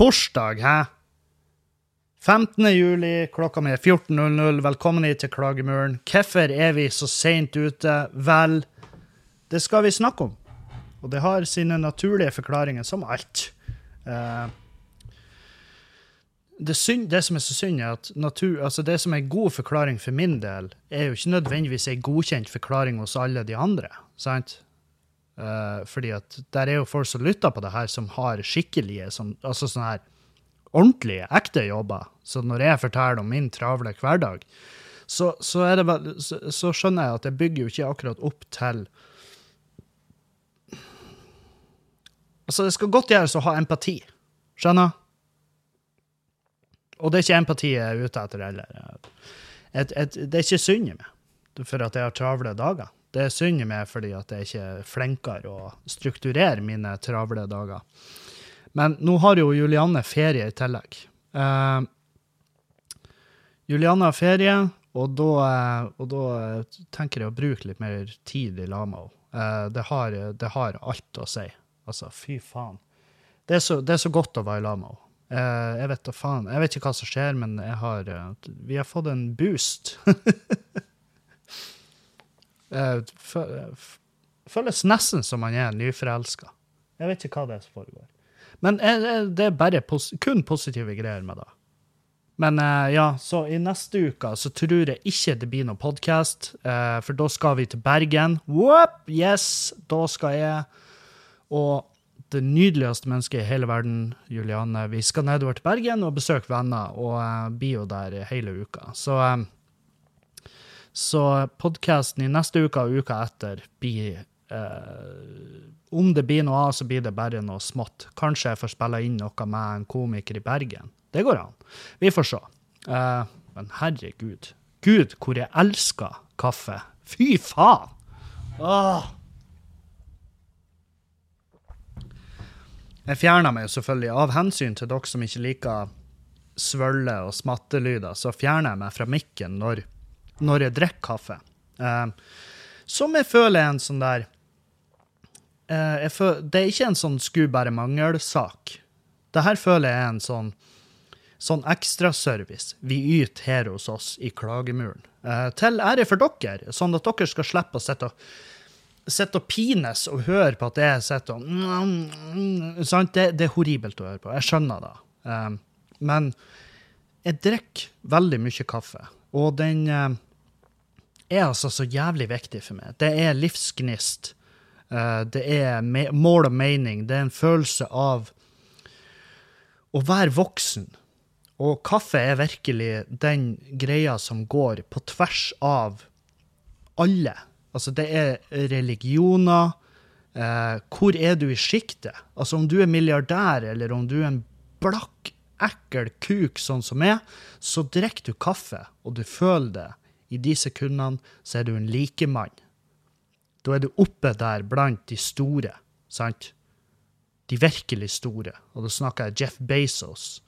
torsdag, hæ? 15. juli, klokka mi er 14.00. Velkommen hit til Klagemuren. Hvorfor er vi så seint ute? Vel, det skal vi snakke om. Og det har sine naturlige forklaringer, som alt. Eh, det, synd, det som er så synd, er at natur, altså det som er en god forklaring for min del, er jo ikke nødvendigvis en godkjent forklaring hos alle de andre. sant? Eh, fordi at der er jo folk som lytter på det her, som har skikkelige, som, altså sånne her ordentlige, ekte jobber. Så når jeg forteller om min travle hverdag, så, så, det, så, så skjønner jeg at det bygger jo ikke akkurat opp til Altså, det skal godt gjøres å ha empati. Skjønner? Og det er ikke empati jeg er ute etter heller. Et, et, det er ikke synd i meg for at jeg har travle dager. Det er synd i meg fordi at jeg ikke er flinkere å strukturere mine travle dager. Men nå har jo Julianne ferie i tillegg. Eh, Julianne har ferie, og da, eh, og da eh, tenker jeg å bruke litt mer tid i lag med henne. Det, har, alt å si. Altså, fy faen. Det er så, det er så godt å være i lag med henne. Jeg vet da faen. Jeg vet ikke hva som skjer, men har, vi har fått en boost. Eh, Føles nesten som man er nyforelska. Jeg vet ikke hva det er som foregår. Men eh, eh, det er bare pos kun positive greier med det. Men ja, så i neste uke så tror jeg ikke det blir noen podkast, for da skal vi til Bergen. Whoop, yes, da skal jeg og det nydeligste mennesket i hele verden, Juliane, vi skal nedover til Bergen og besøke venner, og blir jo der hele uka. Så, så podkasten i neste uke og uka etter blir eh, Om det blir noe av, så blir det bare noe smått. Kanskje jeg får spille inn noe med en komiker i Bergen. Det går an. Vi får se. Eh, men herregud. Gud, hvor jeg elsker kaffe. Fy faen! Åh. Jeg fjerna meg selvfølgelig av hensyn til dere som ikke liker svølle og smattelyder, så fjerner jeg meg fra mikken når, når jeg drikker kaffe. Uh, som jeg føler er en sånn der uh, jeg føl, Det er ikke en sånn skulle bare mangle-sak. Det her føler jeg er en sånn sånn ekstraservice vi yter her hos oss i Klagemuren. Uh, til ære for dere, sånn at dere skal slippe å sitte og sitter og pines og høre på at jeg sitter og mm, sant? Det, det er horribelt å høre på. Jeg skjønner det. Um, men jeg drikker veldig mye kaffe, og den eh, er altså så jævlig viktig for meg. Det er livsgnist. Eh, det er mål og mening. Det er en følelse av å være voksen. Og kaffe er virkelig den greia som går på tvers av alle. Altså, det er religioner. Eh, hvor er du i sjiktet? Altså, om du er milliardær, eller om du er en blakk, ekkel kuk sånn som meg, så drikker du kaffe, og du føler det. I de sekundene så er du en likemann. Da er du oppe der blant de store, sant? De virkelig store. Og da snakker jeg Jeff Bezos.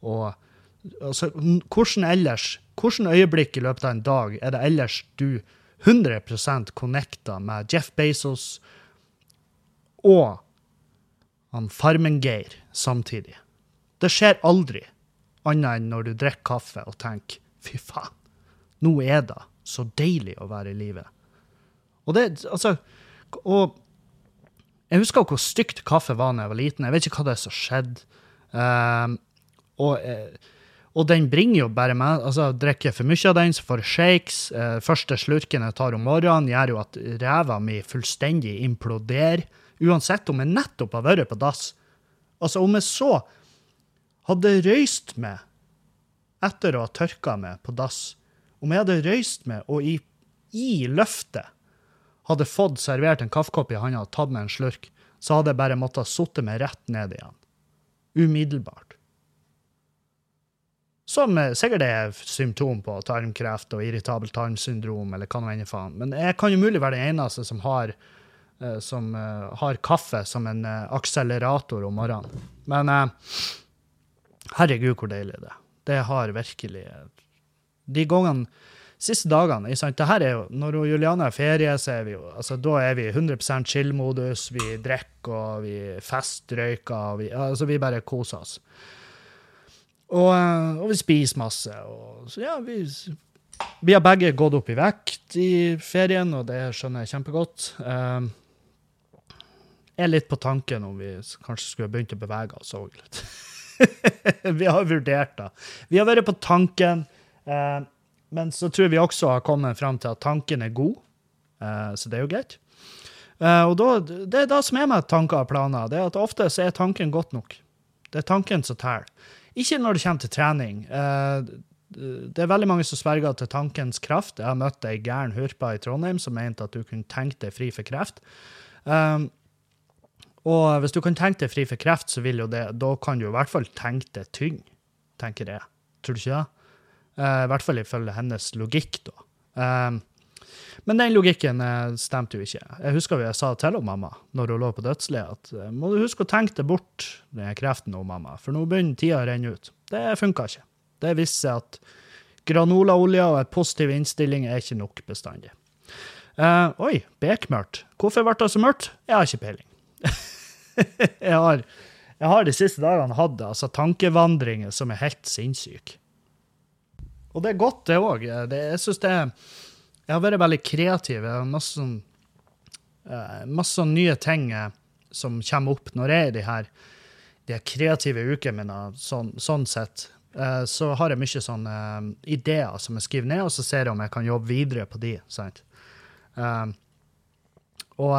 Og altså, hvordan ellers, hvordan øyeblikk i løpet av en dag er det ellers du 100% connecta med Jeff Bezos og han Farmen-Geir samtidig? Det skjer aldri, annet enn når du drikker kaffe og tenker fy faen, nå er det så deilig å være i live. Og det, altså, og jeg husker hvor stygt kaffe var da jeg var liten. Jeg vet ikke hva det er som skjedde. Um, og, eh, og den bringer jo bare med altså Drikker for mye av den, så får jeg shakes. Uh, første slurken jeg tar om morgenen, gjør jo at ræva mi fullstendig imploderer. Uansett om jeg nettopp har vært på dass. Altså, om jeg så hadde røyst meg etter å ha tørka meg på dass, om jeg hadde røyst meg og i, i løftet hadde fått servert en kaffekopp i handa og tatt meg en slurk, så hadde jeg bare måttet sitte meg rett ned igjen. Umiddelbart. Som sikkert sikkert er symptom på tarmkreft og irritabelt tarmsyndrom, eller hva nå enn faen. Men jeg kan jo mulig være den eneste som har, eh, som, eh, har kaffe som en eh, akselerator om morgenen. Men eh, herregud, hvor deilig det er. Det har virkelig De gangene siste dagene ikke sant? Det her er jo, Når Juliane har ferie, så er vi jo, altså, da er vi 100% chill-modus. Vi drikker og vi festrøyker. og Vi, altså, vi bare koser oss. Og, eh, og vi spiser masse. Og, så ja, vi, vi har begge gått opp i vekt i ferien, og det skjønner jeg kjempegodt. Um, er litt på tanken om vi kanskje skulle begynt å bevege oss òg litt. vi har vurdert det. Vi har vært på tanken, men så tror vi også har kommet fram til at tanken er god, uh, så det er jo greit. Uh, og da, Det er det som er med tanker og planer. det er at Ofte så er tanken godt nok. Det er tanken som teller. Ikke når det kommer til trening. det er veldig mange som sverger til tankens kraft. Jeg har møtt ei gæren hurpa i Trondheim som mente at du kunne tenke deg fri for kreft. Og hvis du kan tenke deg fri for kreft, så vil jo det, da kan du i hvert fall tenke deg tyng, tenker jeg. Tror du ikke det? Uh, I hvert fall ifølge hennes logikk, da. Um, men den logikken uh, stemte jo ikke. Jeg husker jeg sa til mamma når hun lå på dødsleiet, at må du huske å tenke deg bort den kreften, nå, mamma, for nå begynner tida å renne ut. Det funka ikke. Det viste seg at granolaolje og en positiv innstilling er ikke nok bestandig. Uh, oi, bekmørkt. Hvorfor ble det så mørkt? Jeg har ikke peiling. jeg, har, jeg har de siste dagene hatt altså, tankevandringer som er helt sinnssyke. Og det er godt, det òg. Jeg syns det Jeg har vært veldig kreativ. Jeg har masse, sånn, uh, masse sånn nye ting uh, som kommer opp når jeg er i de her, de kreative ukene mine. Sånn, sånn sett. Uh, så har jeg mye sånne ideer som jeg skriver ned, og så ser jeg om jeg kan jobbe videre på de. sant? og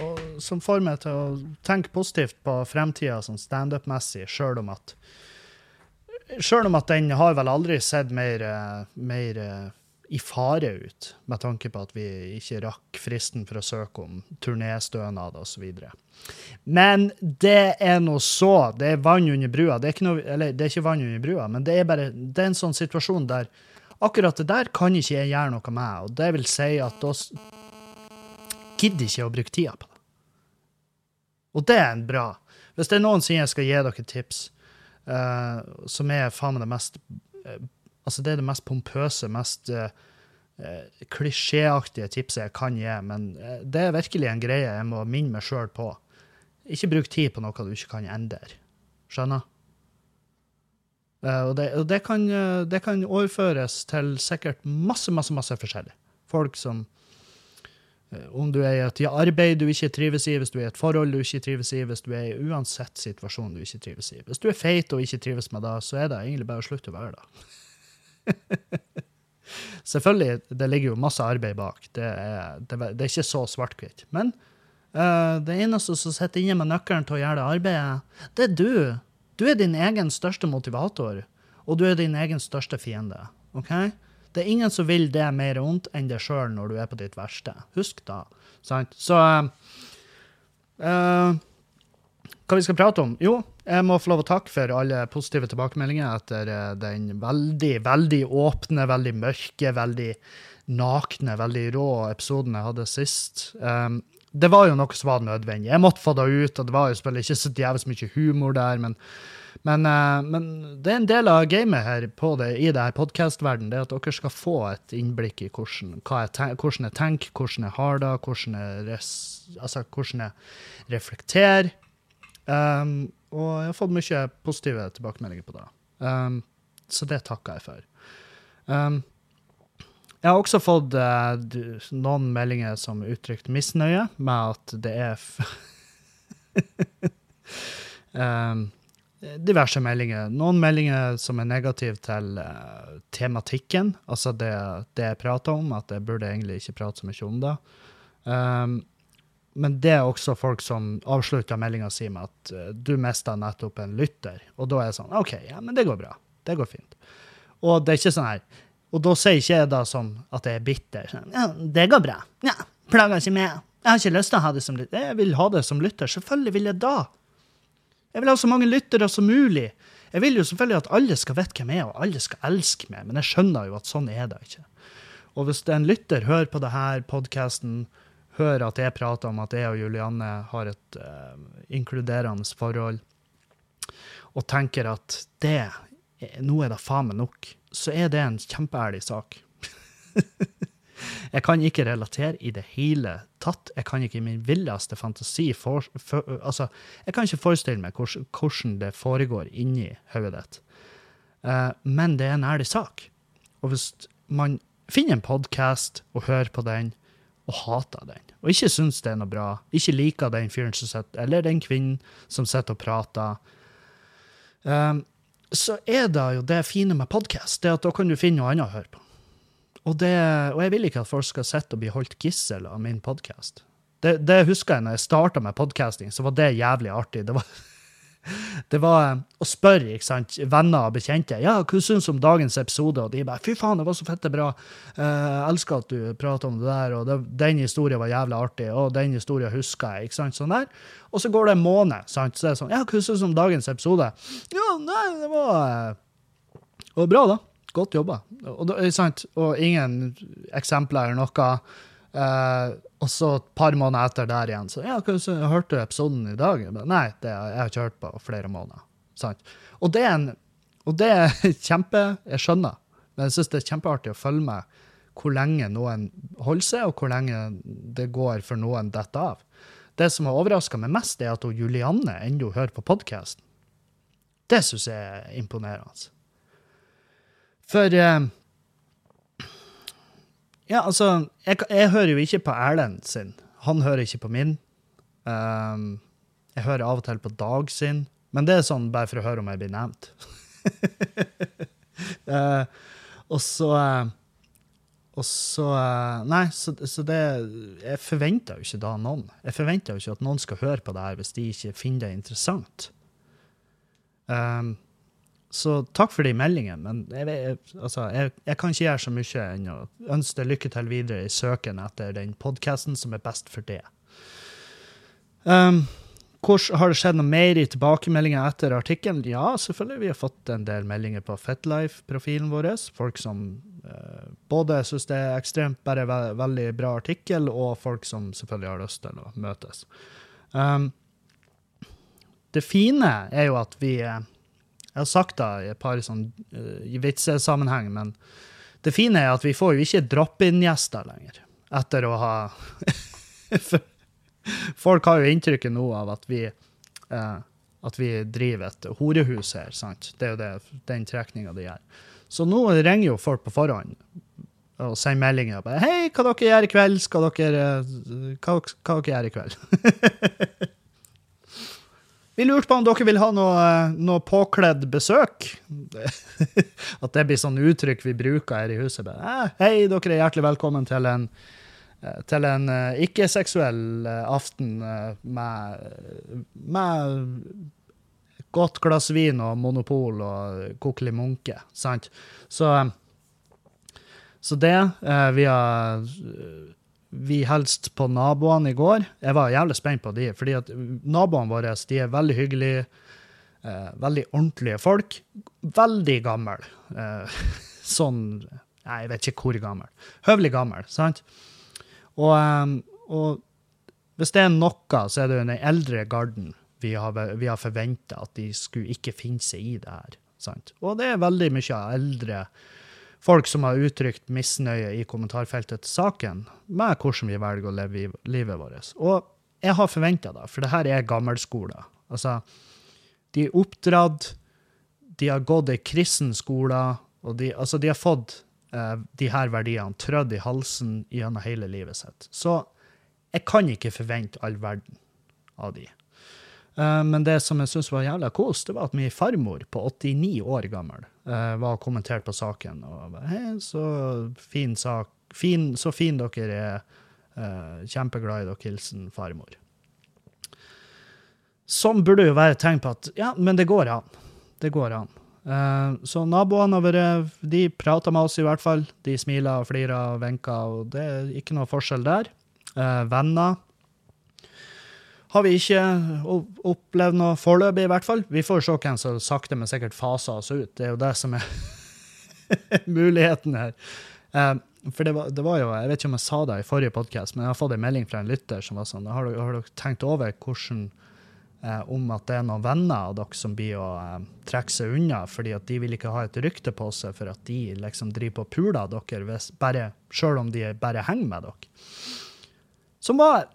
og som får meg til å tenke positivt på fremtida sånn standup-messig, sjøl om at Sjøl om at den har vel aldri sett mer, eh, mer eh, i fare ut, med tanke på at vi ikke rakk fristen for å søke om turnéstønad osv. Men det er nå så. Det er vann under brua. Det er, noe, eller, det er ikke vann under brua, men det er bare det er en sånn situasjon der akkurat det der kan ikke jeg gjøre noe med. Og det vil si at vi gidder ikke å bruke tida på det. Og det er en bra. Hvis det er noen som jeg skal gi dere tips, uh, som er faen meg det mest uh, Altså, det er det mest pompøse, mest uh, klisjéaktige tipset jeg kan gi, men det er virkelig en greie jeg må minne meg sjøl på. Ikke bruk tid på noe du ikke kan endre. Skjønner? og det, og det, kan, det kan overføres til sikkert masse, masse, masse forskjellig. Folk som Eh, om du er i et arbeid du ikke trives i, hvis du er i et forhold du ikke trives i, hvis du er i uansett situasjon du ikke trives i. Hvis du er feit og ikke trives med det, så er det egentlig bare å slutte å være det. Selvfølgelig, det ligger jo masse arbeid bak. Det er, det, det er ikke så svart-hvitt. Men uh, det eneste som sitter inne med nøkkelen til å gjøre det arbeidet, det er du. Du er din egen største motivator, og du er din egen største fiende. OK? Det er ingen som vil det mer vondt enn deg sjøl når du er på ditt verste. Husk da. Sant? Så uh, Hva vi skal prate om? Jo, jeg må få lov å takke for alle positive tilbakemeldinger etter uh, den veldig, veldig åpne, veldig mørke, veldig nakne, veldig rå episoden jeg hadde sist. Um, det var jo noe som var nødvendig. Jeg måtte få det ut, og det var jo ikke så jævlig mye humor der, men men, uh, men, det er en del av gamet her på det, i det her podkastverdenen, det at dere skal få et innblikk i hvordan, jeg, hvordan jeg tenker, hvordan jeg har det, hvordan jeg, res, altså, hvordan jeg reflekterer. Um, og jeg har fått mye positive tilbakemeldinger på det. Um, så det takker jeg for. Um, jeg har også fått uh, noen meldinger som uttrykt misnøye med at det er um, diverse meldinger. Noen meldinger som er negative til uh, tematikken, altså det, det, jeg prater om, at jeg burde egentlig ikke prate så mye om det. Um, men det er også folk som avslutter meldinga si med at uh, du mista nettopp en lytter. Og da er jeg sånn OK, ja, men det går bra. Det går fint. Og det er ikke sånn her Og da sier ikke jeg da som at jeg er bitter. Sånn, ja, det går bra. Ja, plager ikke med. Jeg har ikke lyst til å ha det som lytter. Jeg vil ha det som lytter. Selvfølgelig vil jeg da. Jeg vil ha så mange lyttere som mulig. Jeg vil jo selvfølgelig at alle skal vite hvem jeg er, og alle skal elske meg, men jeg skjønner jo at sånn er det ikke. Og hvis en lytter hører på denne podkasten, hører at jeg prater om at jeg og Julianne har et uh, inkluderende forhold, og tenker at det, nå er det faen meg nok, så er det en kjempeærlig sak. Jeg kan ikke relatere i det hele tatt. Jeg kan ikke i min villeste fantasi for, for, altså, Jeg kan ikke forestille meg hvordan, hvordan det foregår inni hodet ditt. Uh, men det er en ærlig sak. Og hvis man finner en podkast og hører på den, og hater den, og ikke syns det er noe bra, ikke liker den fyren som sitter, eller den kvinnen som sitter og prater, um, så er det jo det fine med podkast, det at da kan du finne noe annet å høre på. Og, det, og, jeg vil ikke at folk skal sitte og bli holdt gissel av min podkast. Det, det, husker jeg når jeg starta med podkasting, så var det jævlig artig. Det var, det var eh, å spørre ikke sant, venner og bekjente ja, hva syns om dagens episode, og de bare 'fy faen, det var så fette bra', uh, elsker at du prater om det der, og det, den historien var jævlig artig, og den historien husker jeg. ikke sant, sånn der. Og så går det en måned, sant, så er sånn 'ja, hva syns du om dagens episode'? Ja, nei, det var, uh, det var bra, da. Godt jobba. Og, og, ingen eksempler eller noe. Uh, og så et par måneder etter der igjen så ja, så hørte du episoden i dag? Nei, det, jeg har ikke hørt på flere måneder. Sant? Og det er en, og det er kjempe Jeg skjønner, men jeg syns det er kjempeartig å følge med hvor lenge noen holder seg, og hvor lenge det går for noen detter av. Det som har overraska meg mest, er at Julianne ennå hører på podkasten. Det syns jeg er imponerende. For eh, Ja, altså jeg, jeg, hører jo ikke på Erlend sin. Han hører ikke på min. Um, jeg hører av og til på Dag sin, men det er sånn bare for å høre om jeg blir nevnt. uh, og så uh, og så Nei, så, så, det Jeg forventer jo ikke da noen. Jeg forventer jo ikke at noen skal høre på det her hvis de ikke finner det interessant. Um, så takk for de meldingene, men jeg, altså, jeg, jeg, kan ikke gjøre så mye enn å ønske deg lykke til videre i søken etter den podkasten som er best for det. Um, hvor, har det skjedd noe mer i tilbakemeldinger etter artikkelen? Ja, selvfølgelig. Vi har fått en del meldinger på Fetlife-profilen vår. Folk som uh, både syns det er ekstremt bare ve veldig bra artikkel, og folk som selvfølgelig har lyst til å møtes. Um, det fine er jo at vi uh, jeg har sagt det i et par sånn uh, vitsesammenheng, men det fine er at vi får jo ikke drop-in-gjester lenger. Etter å ha Folk har jo inntrykket nå av at vi, uh, at vi driver et horehus her. sant? Det er jo det, den trekninga de gjør. Så nå ringer jo folk på forhånd og sender meldinger. Bare, 'Hei, hva dere gjør i kveld? Skal dere, uh, hva, hva dere gjør i kveld?' Vi lurte på om dere vil ha noe, noe påkledd besøk. At det blir sånn uttrykk vi bruker her i huset. Eh, hei, dere er hjertelig velkommen til en, eh, til en uh, ikke-seksuell uh, aften med, med godt glass vin og monopol og kokkeli munke. Sant? Så, så det Vi har vi helst på naboene i går. Jeg var jævlig spent på de, fordi at naboene våre de er veldig hyggelige. Eh, veldig ordentlige folk. Veldig gamle. Eh, sånn Nei, jeg vet ikke hvor gammel. Høvelig gammel, sant? Og, um, og, hvis det er noe, så er det jo den eldre garden vi har, vi har forventa at de skulle ikke finne seg i det her. Sant? Og det er veldig mye eldre folk som har uttrykt misnøye i kommentarfeltet til saken med hvordan vi velger å leve livet vårt. Og jeg har forventa det, for det her er gammelskoler. Altså, de er oppdratt, de har gått i kristen skole, og de, altså, de har fått eh, de her verdiene trødd i halsen gjennom hele livet sitt. Så jeg kan ikke forvente all verden av de. Eh, men det som jeg syns var jævla kos, det var at min farmor på 89 år gammel uh, var kommentert på saken. og Hei, så fin sak. Fin, så fin dere er. Uh, kjempeglad i dere. Hilsen farmor. Som burde jo være et tegn på at ja, men det går an. Det går an. Uh, så naboene våre de prata med oss i hvert fall. De smila og flira og vinka, og det er ikke noe forskjell der. venner har vi ikke opplevd noe foreløpig, i hvert fall. Vi får se hvem som sakte, men sikkert faser oss ut. Det er jo det som er muligheten her. Um, for det var, det var, jo, Jeg vet ikke om jeg sa det i forrige podkast, men jeg har fått en melding fra en lytter som var sånn Har, har dere tenkt over hvordan eh, om at det er noen venner av dere som blir å eh, trekke seg unna, fordi at de vil ikke ha et rykte på seg for at de liksom driver på puler dere, hvis, selv om de bare henger med dere. Som var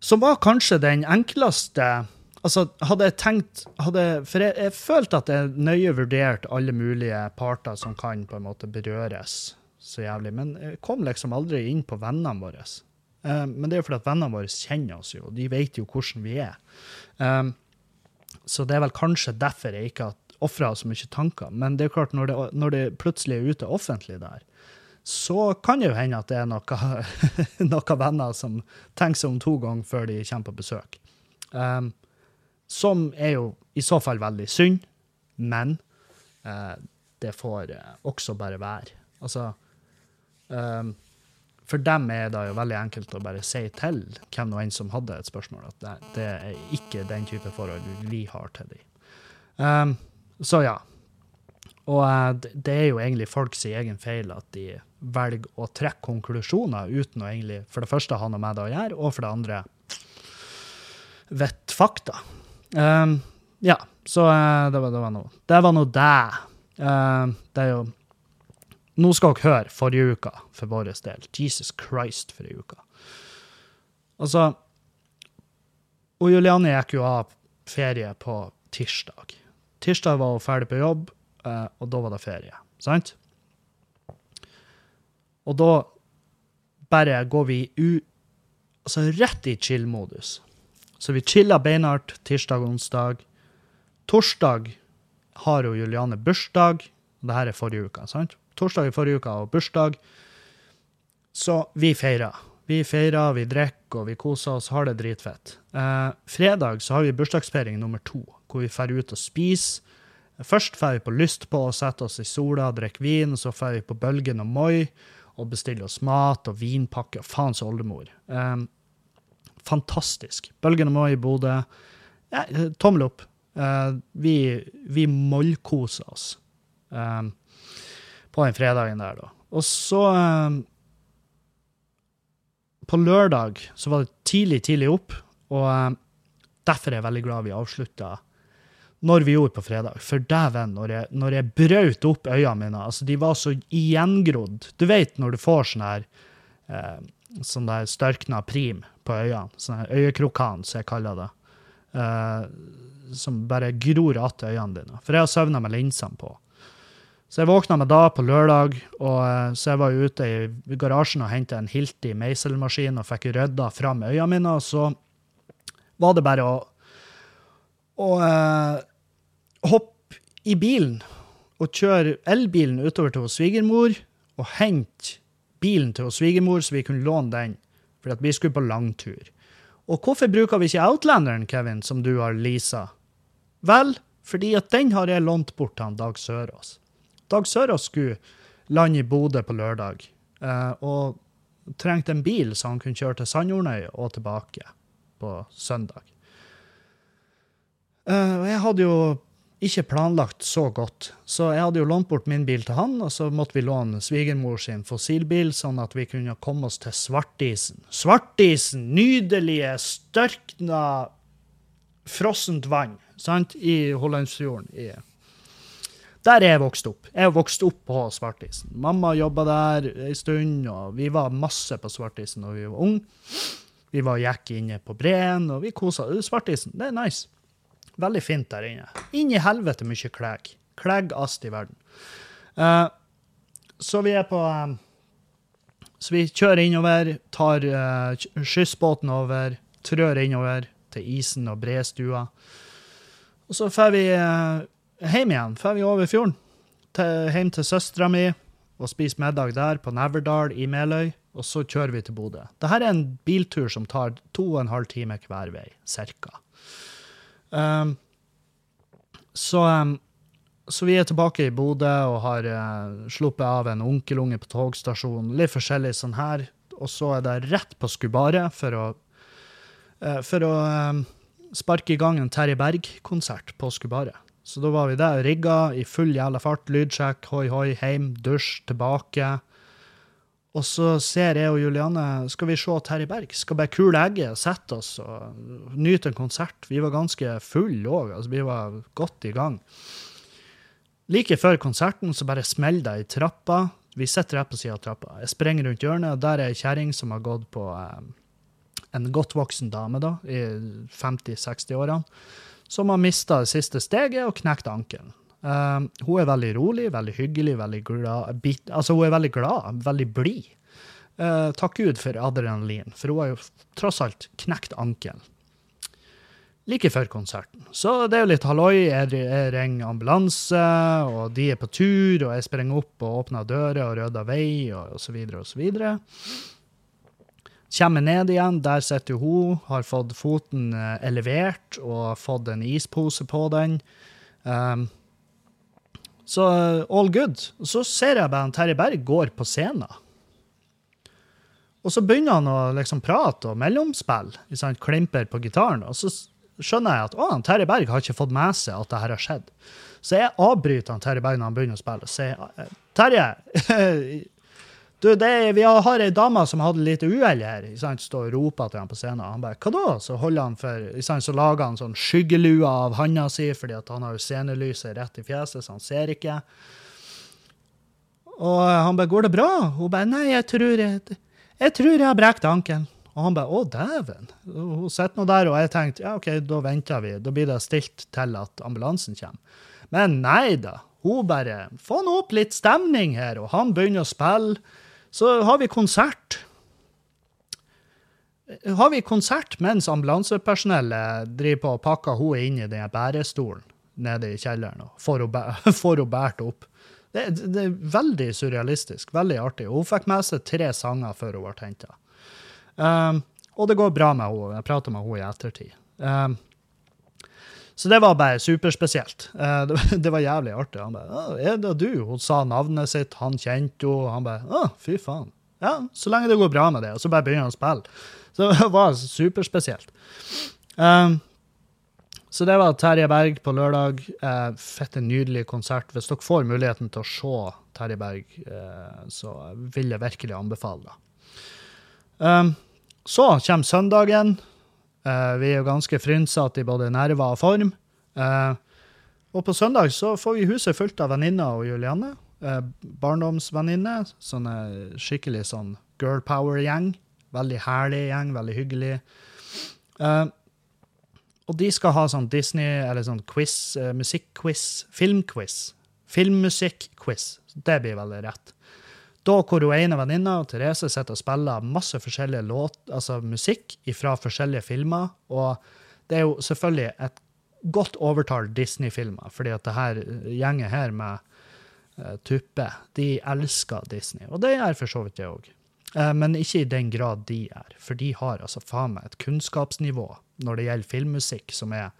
Som var kanskje den enkleste Altså, hadde jeg tenkt hadde, For jeg, jeg følte at jeg nøye vurderte alle mulige parter som kan på en måte berøres så jævlig, men jeg kom liksom aldri inn på vennene våre. Eh, men det er jo fordi at vennene våre kjenner oss jo, og de vet jo hvordan vi er. Um, så det er vel kanskje derfor jeg ikke har ofra så mye tanker. Men det er klart, når det, når det plutselig er ute offentlig der, så kan det jo hende at det er noe, noen venner som tenker seg om to ganger før de kommer på besøk. Um, som er jo i så fall veldig synd, men uh, det får uh, også bare være. Altså um, For dem er det jo veldig enkelt å bare si til hvem og en som hadde et spørsmål, at det, det er ikke den type forhold vi har til dem. Um, så ja. Og uh, det er jo egentlig folks egen feil at de velger å trekke konklusjoner uten å egentlig for det første ha noe med det å gjøre, og for det andre vet fakta. Um, ja, så uh, det var, det var noe. Det var nå det. Uh, det er jo Nå skal dere høre forrige uka for vår del. Jesus Christ, for ei uke. Altså Og Juliane gikk jo av ferie på tirsdag. Tirsdag var hun ferdig på jobb, uh, og da var det ferie. Sant? Og da bare går vi u... Altså rett i chill-modus. Så vi chilla beinhardt tirsdag og onsdag. Torsdag har jo Juliane bursdag. Det her er forrige uke, sant? Torsdag i forrige uke og bursdag. Så vi feirer. Vi feirer, vi drikker og vi koser oss, har det dritfett. Eh, fredag så har vi bursdagsfeiring nummer to, hvor vi drar ut og spiser. Først drar vi på Lyst på og setter oss i sola drikker vin. Så drar vi på Bølgen og Moi og bestille oss mat og vinpakke. Faens oldemor. Um, fantastisk. Bølgen og Moi i Bodø. Ja, tommel opp. Uh, vi vi mollkosa oss um, på den fredagen der, da. Og så um, På lørdag så var det tidlig, tidlig opp, og um, derfor er jeg veldig glad vi avslutta når vi gjorde på fredag. For dæven, når når jeg brøt opp øynene mine altså De var så gjengrodd. Du vet når du får sånn her eh, sånn der størkna prim på øynene. Sånn her øyekrokan, som jeg kaller det. Eh, som bare gror att øynene dine. For jeg har søvna med linsene på. Så jeg våkna meg da på lørdag, og eh, så jeg var ute i garasjen og henta en Hilti meiselmaskin og fikk rydda fram øynene mine, og så var det bare å, og hoppe i bilen og kjøre elbilen utover til svigermor og hente bilen til svigermor, så vi kunne låne den, for at vi skulle på langtur. Og hvorfor bruker vi ikke Outlanderen, Kevin, som du har leasa? Vel, fordi at den har jeg lånt bort til han Dag Sørås. Dag Sørås skulle lande i Bodø på lørdag, eh, og trengte en bil så han kunne kjøre til Sandjordnøy og tilbake på søndag. Eh, jeg hadde jo ikke planlagt så godt, så jeg hadde jo lånt bort min bil til han, og så måtte vi låne svigermor sin fossilbil, sånn at vi kunne komme oss til Svartisen. Svartisen! Nydelige, størkna, frossent vann sant, i Hollandsfjorden. Der er jeg vokst opp. Jeg vokste vokst opp på Svartisen. Mamma jobba der ei stund, og vi var masse på Svartisen da vi var unge. Vi var gikk inne på breen, og vi kosa. Svartisen, det er nice. Veldig fint der inne. Inn i helvete mye klegg. Kleggast i verden. Uh, så vi er på um, Så vi kjører innover, tar uh, skyssbåten over, trør innover til isen og brestua. Og så drar vi uh, hjem igjen. Drar vi over fjorden. Til, hjem til søstera mi og spiser middag der på Neverdal i Meløy. Og så kjører vi til Bodø. Dette er en biltur som tar to og en halv time hver vei, cirka. Um, så, um, så, vi er tilbake i Bodø og har uh, sluppet av en onkelunge på togstasjonen. Litt forskjellig sånn her. Og så er det rett på Skubaret for å, uh, for å um, sparke i gang en Terje Berg-konsert på Skubaret. Så da var vi der, rigga i full jævla fart. Lydsjekk, hoi, hoi, heim, dusj, tilbake. Og så ser jeg og Juliane skal vi se Terje Berg. Skal bare kule egget, sette oss og nyte en konsert. Vi var ganske fulle òg, altså vi var godt i gang. Like før konserten så bare smeller det i trappa. Vi sitter rett på sida av trappa. Jeg sprenger rundt hjørnet, og der er ei kjerring som har gått på eh, en godt voksen dame da, i 50-60-årene, som har mista det siste steget og knekt ankelen. Um, hun er veldig rolig, veldig hyggelig, veldig glad bit, Altså, hun er veldig glad, veldig blid. Uh, takk Gud for adrenalin, for hun har jo tross alt knekt ankelen. Like før konserten. Så det er jo litt halloi. Jeg, jeg ringer ambulanse, og de er på tur, og jeg springer opp og åpner dører og rydder vei, og, og så videre og så videre. Kommer ned igjen, der sitter hun, har fått foten eh, elevert og fått en ispose på den. Um, så uh, all good. Så ser jeg bare Terje Berg går på scenen. Og så begynner han å liksom prate og mellomspille, klimper på gitaren. Og så skjønner jeg at å, Terje Berg har ikke fått med seg at det her har skjedd. Så jeg avbryter han Terje Berg når han begynner å spille, og sier Terje, du, det, vi har ei dame som hadde litt uhell her. Sant? Står og roper til han på scenen. Han bare Hva da? Så holder han for, sant? så lager han sånn skyggelue av handa si, fordi han har jo scenelyset rett i fjeset, så han ser ikke. Og han bare 'Går det bra?' Hun bare 'Nei, jeg tror jeg, jeg, tror jeg har brekt ankelen'. Og han bare 'Å, dæven'. Hun sitter nå der, og jeg tenkte ja, OK, da venter vi. Da blir det stilt til at ambulansen kommer. Men nei da. Hun bare 'Få nå opp litt stemning her', og han begynner å spille. Så har vi konsert. Har vi konsert mens ambulansepersonellet driver på og pakker henne inn i den bærestolen nede i kjelleren og får henne båret opp. Det, det, er veldig surrealistisk, veldig artig. Hun fikk med seg tre sanger før hun ble henta. Um, og det går bra med henne. Jeg prater med henne i ettertid. Um, så det var bare superspesielt. Uh, det, var jævlig artig. Han bare 'Er det du?' Hun sa navnet sitt, han kjente henne. Han bare 'Å, fy faen'. Ja, så lenge det går bra med det. Og så bare begynner han å spille. Så det var superspesielt. Um, så det var Terje Berg på lørdag. Uh, fette nydelig konsert. Hvis dere får muligheten til å se Terje Berg, uh, så vil jeg virkelig anbefale det. Um, så kommer søndagen. Eh, vi er jo ganske frynsete i både nerver og form. Eh, og på søndag så får vi huset fullt av venninner og Julianne. Eh, barndomsvenninne. Sånne skikkelig sånn girl power-gjeng. Veldig herlig gjeng, veldig hyggelig. Uh, og de skal ha sånn Disney, eller sånn quiz, uh, musikkquiz, filmquiz. Filmmusikkquiz. Det blir veldig rett. Da hvor hun ene venninna, Therese, sitter og spiller masse forskjellige altså musikk fra forskjellige filmer. Og det er jo selvfølgelig et godt overtall Disney-filmer, fordi at det her gjengen her med uh, Tuppe, de elsker Disney. Og det gjør for så vidt jeg òg. Uh, men ikke i den grad de er, for de har altså faen meg et kunnskapsnivå når det gjelder filmmusikk, som er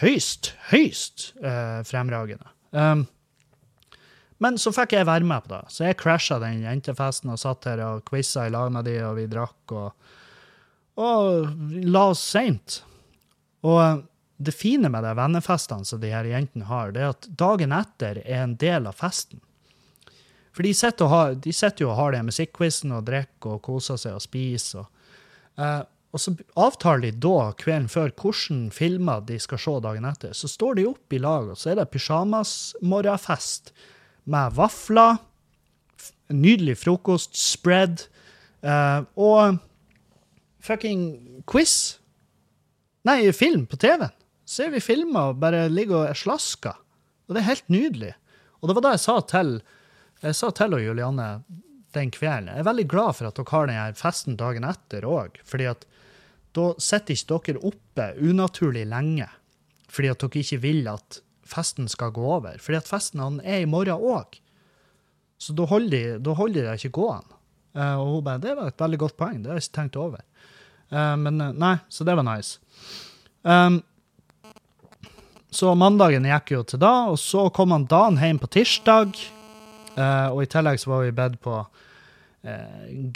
høyst, høyst uh, fremragende. Um, men så fikk jeg være med på det, så jeg crasha den jentefesten og satt her og quiza i lag med de, og vi drakk og, og la oss seint. Og det fine med de vennefestene som de her jentene har, det er at dagen etter er en del av festen. For de sitter, jo og har den musikkquizen og drikker og koser seg og spiser. Og, eh, og så avtaler de da kvelden før hvilke filmer de skal se dagen etter. Så står de opp i lag, og så er det pysjamasmorgenfest med vafler, nydelig frokost, spread uh, og fucking quiz. Nei, film på TV-en. Ser vi filmer og bare ligger og er slaska. Og det er helt nydelig. Og det var da jeg sa til jeg sa til Julianne den kvelden Jeg er veldig glad for at dere har denne festen dagen etter òg. fordi at da sitter ikke dere oppe unaturlig lenge fordi at dere ikke vil at festen skal gå over. Fordi at festen han er i morgen òg. Så da holder, de, holder de ikke gående. Uh, og hun bare Det var et veldig godt poeng. Det har jeg ikke tenkt over. Uh, men uh, nei, så det var nice. Um, så mandagen gikk jo til da, og så kom han dagen hjem på tirsdag. og i tillegg så var vi bedt på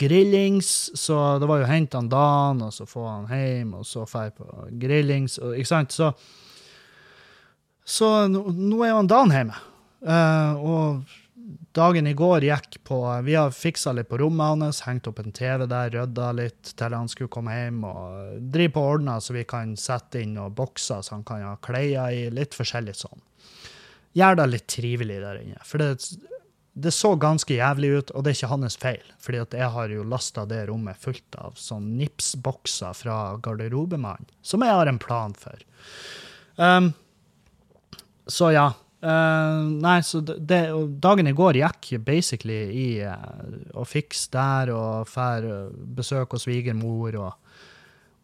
grillings, så det var jo hente han dagen, og så få han hjem, og så dra på grillings. Og, ikke sant? Så så nå, er jo han Dan hjemme. Uh, og dagen i går gikk på Vi har fiksa litt på rommet hans, hengt opp en TV der, rydda litt til han skulle komme hjem, og driver på og ordner så vi kan sette inn noen bokser så han kan ha klær i, litt forskjellig sånn. Gjør det litt trivelig der inne. For det, det så ganske jævlig ut, og det er ikke hans feil. fordi jeg har jo lasta det rommet fullt av sånn Nips-bokser fra garderobemannen, som jeg har en plan for. Um, så ja. Uh, nei, så det, dagen i går gikk basically i uh, å fikse der og fær uh, besøk hos svigermor og,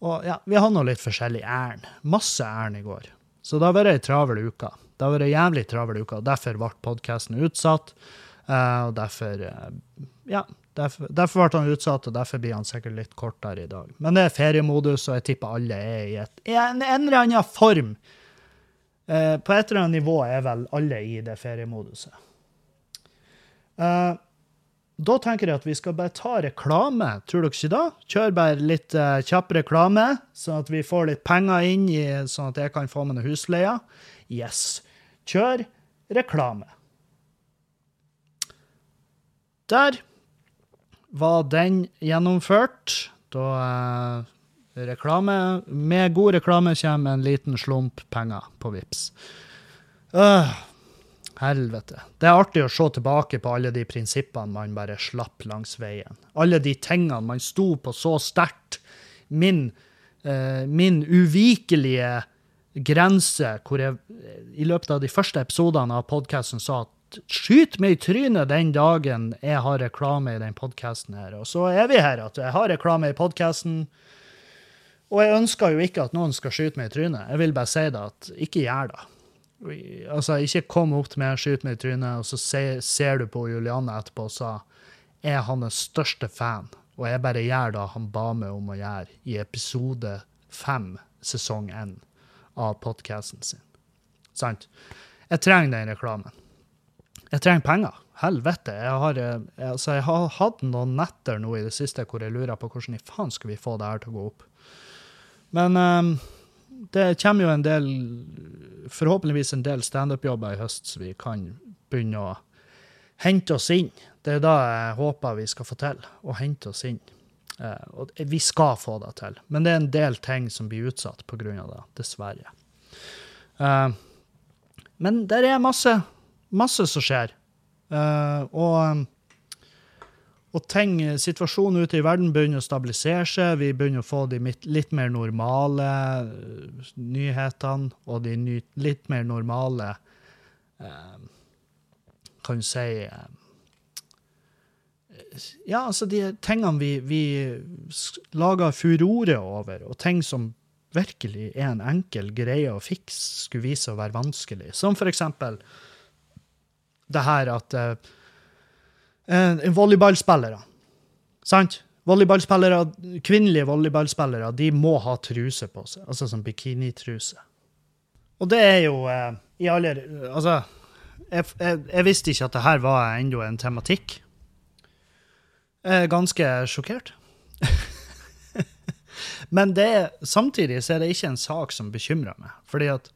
og ja, vi hadde nå litt forskjellig ærend. Masse ærend i går. Så det har vært ei travel uke. Det har vært ei jævlig travel uke, og derfor ble podkasten utsatt. Uh, og derfor Ja, derfor, derfor, ble han utsatt, og derfor blir han sikkert litt kortere i dag. Men det er feriemodus, og jeg tipper alle er i, et, en eller annen form Eh, på et eller annet nivå er vel alle i det feriemoduset. Eh, da tenker jeg at vi skal bare ta reklame, tror dere ikke da? Kjør bare litt eh, kjapp reklame, sånn at vi får litt penger inn, i, sånn at jeg kan få med noe husleie. Yes. Kjør reklame. Der var den gjennomført. Da uh, reklame. Med god reklame kommer en liten slump penger på VIPS. Øh, helvete. Det er artig å se tilbake på alle de prinsippene man bare slapp langs veien. Alle de tingene man sto på så sterkt. Min, øh, min uvikelige grense, hvor jeg i løpet av de første episodene av podkasten sa at skyt meg i trynet den dagen jeg har reklame i den podkasten her. Og så er vi her, at jeg har reklame i podkasten. Og jeg ønsker jo ikke at noen skal skyte meg i trynet. Jeg vil bare si det, at ikke gjør det. Altså, ikke kom opp til meg, skyt meg i trynet, og så ser, ser du på Julianne etterpå og sa er hans største fan, og jeg bare gjør det han ba meg om å gjøre i episode fem, sesong én av podkasten sin. Sant? Jeg trenger den reklamen. Jeg trenger penger. Helvete. Jeg har, jeg, altså, jeg har hatt noen netter nå i det siste hvor jeg lurer på hvordan i faen skal vi få det her til å gå opp. Men um, det kommer jo en del Forhåpentligvis en del standup-jobber i høst, så vi kan begynne å hente oss inn. Det er da jeg håper vi skal få til, å hente oss inn. Uh, og vi skal få det til, men det er en del ting som blir utsatt pga. det, dessverre. Uh, men det er masse, masse som skjer. Uh, og og ting, situasjonen ute i verden begynner å stabilisere seg. Vi begynner å få de litt mer normale uh, nyhetene og de ny, litt mer normale eh, Kan du si eh, Ja, altså de tingene vi, vi lager furore over, og ting som virkelig er en enkel greie å fikse, skulle vise å være vanskelig. Som for eksempel det her at eh, volleyballspillere. Sant? Volleyballspillere, Kvinnelige volleyballspillere de må ha truse på seg, altså sånn bikinitruse. Og det er jo eh, i alle Altså, jeg, jeg, jeg, visste ikke at det her var ennå en tematikk. Jeg er ganske sjokkert. Men det, samtidig så er det ikke en sak som bekymrer meg. Fordi at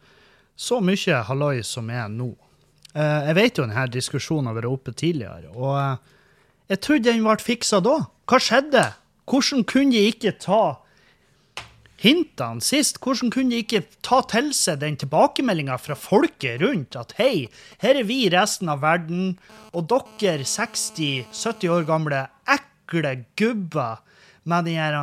så mye halloi som er nå, Eh, jeg vet jo denne diskusjonen har vært oppe tidligere, og eh, jeg trodde den ble fiksa da. Hva skjedde? Hvordan kunne de ikke ta hintene sist? Hvordan kunne de ikke ta til seg den tilbakemeldinga fra folket rundt at hei, her er vi resten av verden, og dere 60-70 år gamle ekle gubber med den her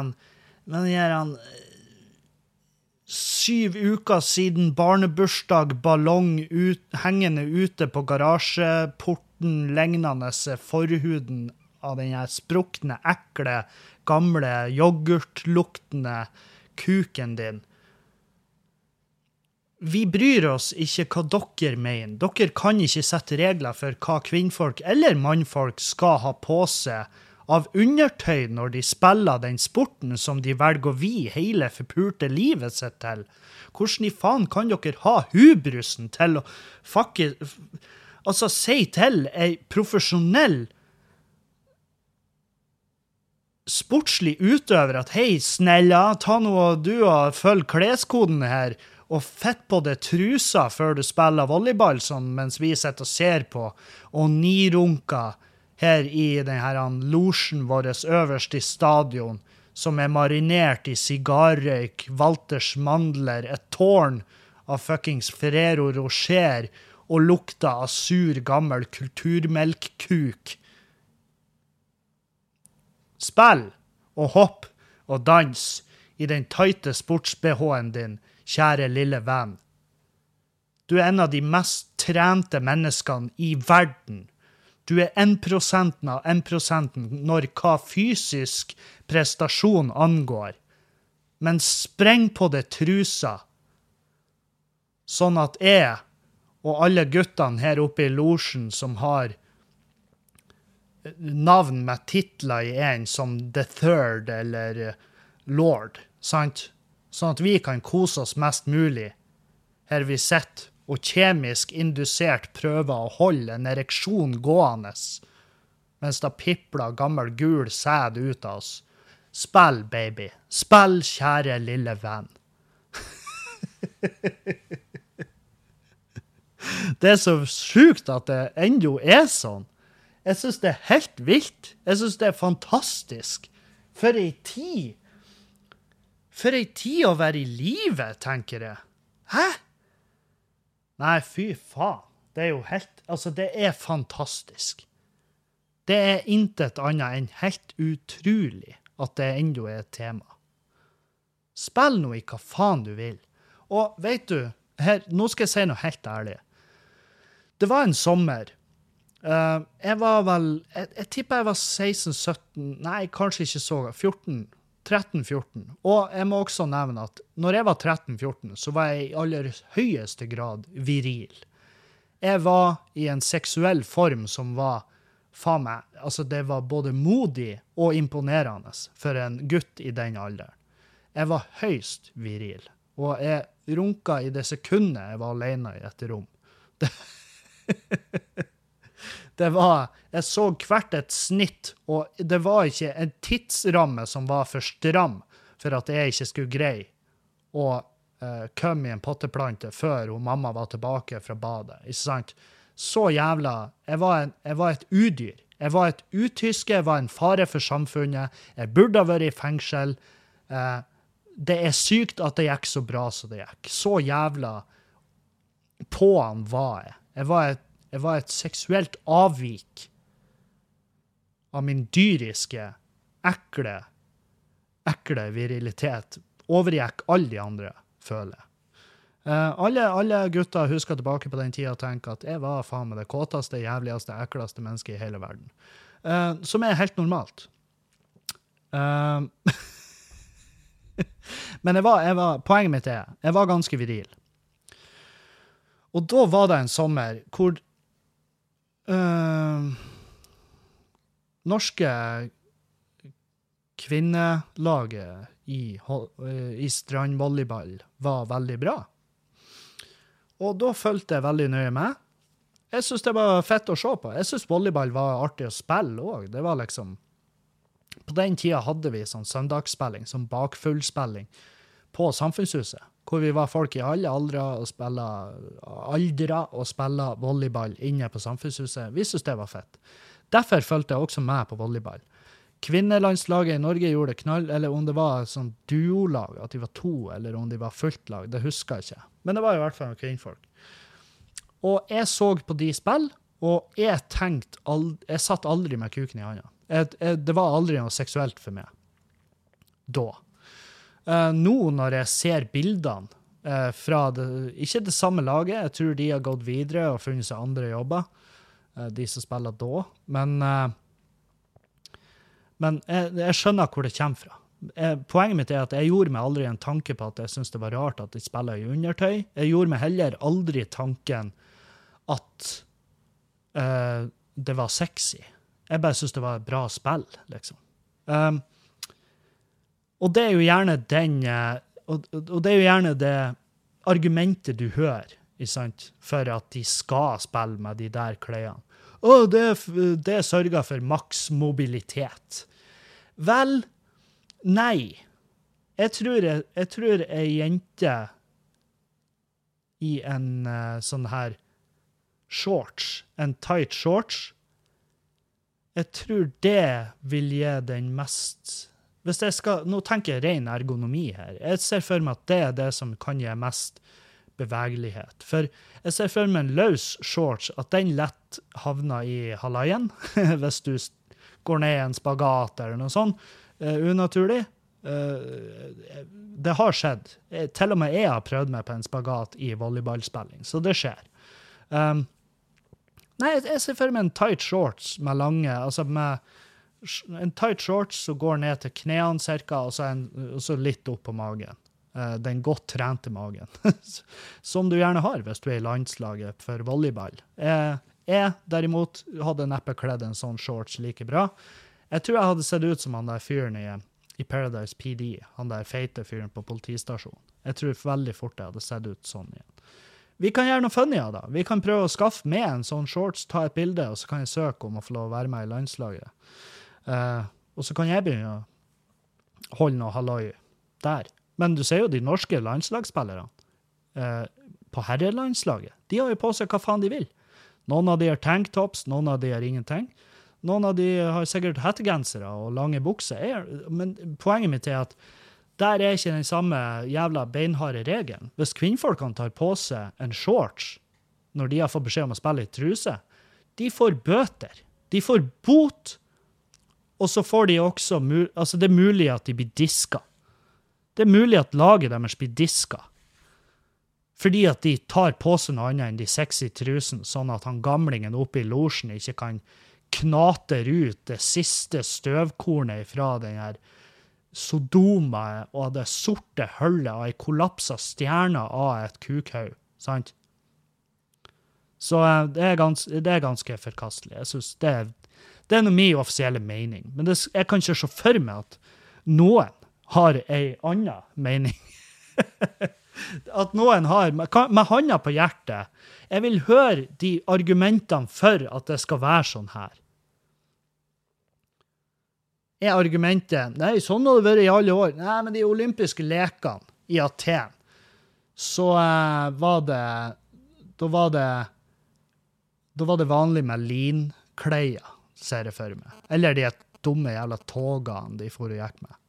syv uker siden barnebursdag, ballong ut, hengende ute på garasjeporten, lignende forhuden av den sprukne, ekle, gamle, yoghurtluktende kuken din. Vi bryr oss ikke hva dere mener. Dere kan ikke sette regler for hva kvinnfolk eller mannfolk skal ha på seg av undertøy når de spiller den sporten som de velger å vie hele forpulte livet sitt til? Hvordan i faen kan dere ha hubrusen til å fucke Altså, si til ei profesjonell sportslig utøver at hei, snella, ta nå du og følg kleskoden her, og fett på det trusa før du spiller volleyball, sånn mens vi sitter og ser på, og nirunker her i denne losjen vår øverst i stadion, som er marinert i sigarrøyk, Walters mandler, et tårn av fuckings Ferrero Rocher og lukta av sur, gammel kulturmelkkuk. Spill og hopp og dans i den tighte sports-BH-en din, kjære lille venn. Du er en av de mest trente menneskene i verden. Du er 1 av 1 når hva fysisk prestasjon angår. Men spreng på det trusa, sånn at jeg og alle guttene her oppe i losjen som har navn med titler i en, som The Third eller Lord, sant? Sånn at vi kan kose oss mest mulig her vi sitter og kjemisk indusert prøver å holde en ereksjon gående mens det pipler gammel gul sæd ut av oss. Spill, baby. Spill, kjære lille venn. det er så sjukt at det ennå er sånn. Jeg syns det er helt vilt. Jeg syns det er fantastisk. For ei tid. For ei tid å være i live, tenker jeg. Hæ? Nei, fy faen. Det er jo helt Altså, det er fantastisk. Det er intet annet enn helt utrolig at det ennå er et tema. Spill nå i hva faen du vil. Og vet du, her, nå skal jeg si noe helt ærlig. Det var en sommer Uh, jeg var vel Jeg, jeg tipper jeg var 16-17 Nei, kanskje ikke så 14. 13-14. Og jeg må også nevne at når jeg var 13-14, så var jeg i aller høyeste grad viril. Jeg var i en seksuell form som var faen meg Altså, det var både modig og imponerende for en gutt i den alderen. Jeg var høyst viril. Og jeg runka i det sekundet jeg var alene i et rom. Det Det var Jeg så hvert et snitt, og det var ikke en tidsramme som var for stram for at jeg ikke skulle greie å uh, komme i en potteplante før hun mamma var tilbake fra badet. Ikke sant? Så jævla Jeg var, en, jeg var et udyr. Jeg var et utyske, jeg var en fare for samfunnet. Jeg burde ha vært i fengsel. Uh, det er sykt at det gikk så bra som det gikk. Så jævla på'n var jeg. Jeg var et jeg var et seksuelt avvik av min dyriske, ekle, ekle virilitet. Overgikk alle de andre, føler jeg. Uh, alle, alle, gutter husker tilbake på den tida og tenker at jeg var faen meg det kåteste, jævligste, ekleste mennesket i hele verden. Uh, som er helt normalt. Uh, men jeg var, jeg var, poenget mitt er jeg var ganske viril. Og da var det en sommer hvor Uh, norske kvinnelaget i, i strandvolleyball var veldig bra. Og da fulgte jeg veldig nøye med. Jeg syns det var fett å se på. Jeg syns volleyball var artig å spille òg. Liksom På den tida hadde vi sånn søndagsspilling, sånn bakfullspilling, på Samfunnshuset hvor vi var folk i alle aldre og spilla aldre og spilla volleyball inne på Samfunnshuset. Vi syntes det var fett. Derfor fulgte jeg også med på volleyball. Kvinnelandslaget i Norge gjorde det knall, eller om det var sånn duolag, at de var to, eller om de var fullt lag, det husker jeg ikke. Men det var i hvert fall kvinnfolk. Og jeg så på de spill, og jeg tenkte Jeg satt aldri med kuken i hånda. Det var aldri noe seksuelt for meg. Da. Uh, nå når jeg ser bildene uh, fra det, ikke det samme laget, jeg tror de har gått videre og funnet seg andre jobber, uh, de som spiller da, men, men jeg, jeg, skjønner hvor det kommer fra. poenget mitt er at jeg gjorde meg aldri en tanke på at jeg syntes det var rart at de spiller i undertøy. Jeg gjorde meg heller aldri tanken at det var sexy. Jeg bare syntes det var et bra spill, liksom. Um, og det er jo gjerne den eh, og, og det er jo gjerne det argumentet du hører for at de skal spille med de der klærne. Å, det, det sørger for maks mobilitet. Vel, nei. Jeg tror, jeg, jeg tror ei jente i en uh, sånn her shorts, en tight shorts, jeg tror det vil gi den mest hvis jeg skal, Nå tenker jeg ren ergonomi her. Jeg ser for meg at det er det som kan gi mest bevegelighet. For jeg ser for meg en løs shorts, at den lett havner i halaien hvis du går ned i en spagat eller noe sånt uh, unaturlig. Uh, det har skjedd. Til og med jeg har prøvd meg på en spagat i volleyballspilling, så det skjer. Um, nei, jeg ser for meg en tight shorts med lange altså med en tight shorts som går ned til knærne ca., og, og, så litt opp på magen. Uh, den godt trente magen. Som du gjerne har hvis du er i landslaget for volleyball. Jeg, jeg derimot hadde neppe kledd en sånn shorts like bra. Jeg tror jeg hadde sett ut som han der fyren i, i Paradise PD, han der feite fyren på politistasjonen. Jeg tror veldig fort jeg hadde sett ut sånn igjen. Vi kan gjøre noe funny av det. Vi kan prøve å skaffe med en sånn shorts, ta et bilde, og så kan jeg søke om å få lov å være med i landslaget. Uh, og så kan jeg begynne å holde noe halloi der. Men du ser jo de norske landslagsspillerne uh, på herrelandslaget. De har jo på seg hva faen de vil. Noen av de har tanktops, noen av de har ingenting. Noen av de har sikkert hettegensere og lange bukser. Men poenget mitt er at der er ikke den samme jævla beinharde regelen. Hvis kvinnfolkene tar på seg en shorts når de har fått beskjed om å spille i truse, de får bøter. De får bot og så får de også Altså, det er mulig at de blir diska. Det er mulig at laget deres blir diska. Fordi at de tar på seg noe annet enn de sexy trusene, sånn at han gamlingen oppe i losjen ikke kan knate ut det siste støvkornet fra den her Sodoma og det sorte hullet av ei kollapsa stjerne av et kukhaug. Sant? Så eh, det er, gans, det er ganske forkastelig. Jeg synes det er det er min offisielle mening. Men det, jeg kan ikke se for meg at noen har ei anna mening. at noen har med handa på hjertet. Jeg vil høre de argumentene for at det skal være sånn her. Er argumentet Nei, sånn har det vært i alle år. Nei, men de olympiske lekene i Aten, så uh, var det Da var det Da var det vanlig med linkleier ser jeg for meg. Eller de dumme jævla togene de for og gikk med.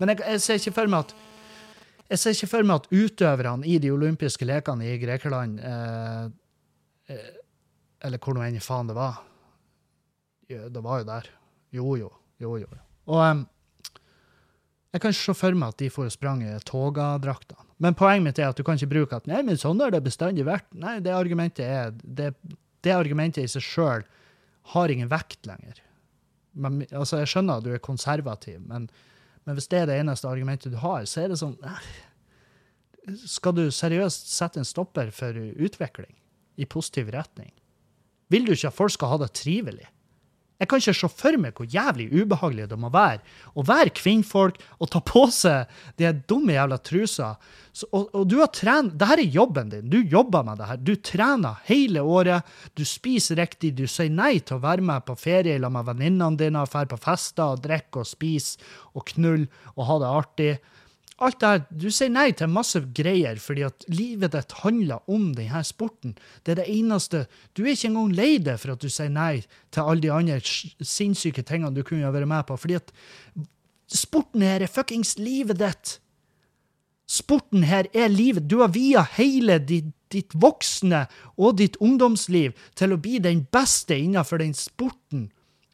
Men jeg, jeg, ser ikke for meg at jeg ser ikke for meg at utøverne i de olympiske lekene i Grekerland eh, eh, Eller hvor nå enn faen det var. Det var jo der. Jo, jo. Jo, jo. Og um, jeg kan ikke se for meg at de får sprang i togadraktene. Men poenget mitt er at du kan ikke bruke at nei, men sånn har det bestandig vært. Nei, det argumentet er det, det argumentet i seg sjøl har ingen vekt lenger. Men, altså, jeg skjønner at du er konservativ, men, men, hvis det er det eneste argumentet du har, så er det sånn Skal du seriøst sette en stopper for utvikling i positiv retning? Vil du ikke at folk skal ha det trivelig? Jeg kan ikke se for meg hvor jævlig ubehagelig det må være å være kvinnfolk og ta på seg de dumme jævla trusa. Så, og, og, du har trent Dette er jobben din. Du jobber med det her. Du trener hele året. Du spiser riktig. Du sier nei til å være med på ferie sammen med venninnene dine, dra på fester og drikke og spise og knulle og ha det artig alt det her, Du sier nei til masse greier fordi at livet ditt handler om denne sporten. Det er det eneste Du er ikke engang lei deg for at du sier nei til alle de andre sinnssyke tingene du kunne vært med på. Fordi at sporten her er fuckings livet ditt. Sporten her er livet. Du har via hele ditt, ditt voksne og ditt ungdomsliv til å bli den beste innenfor den sporten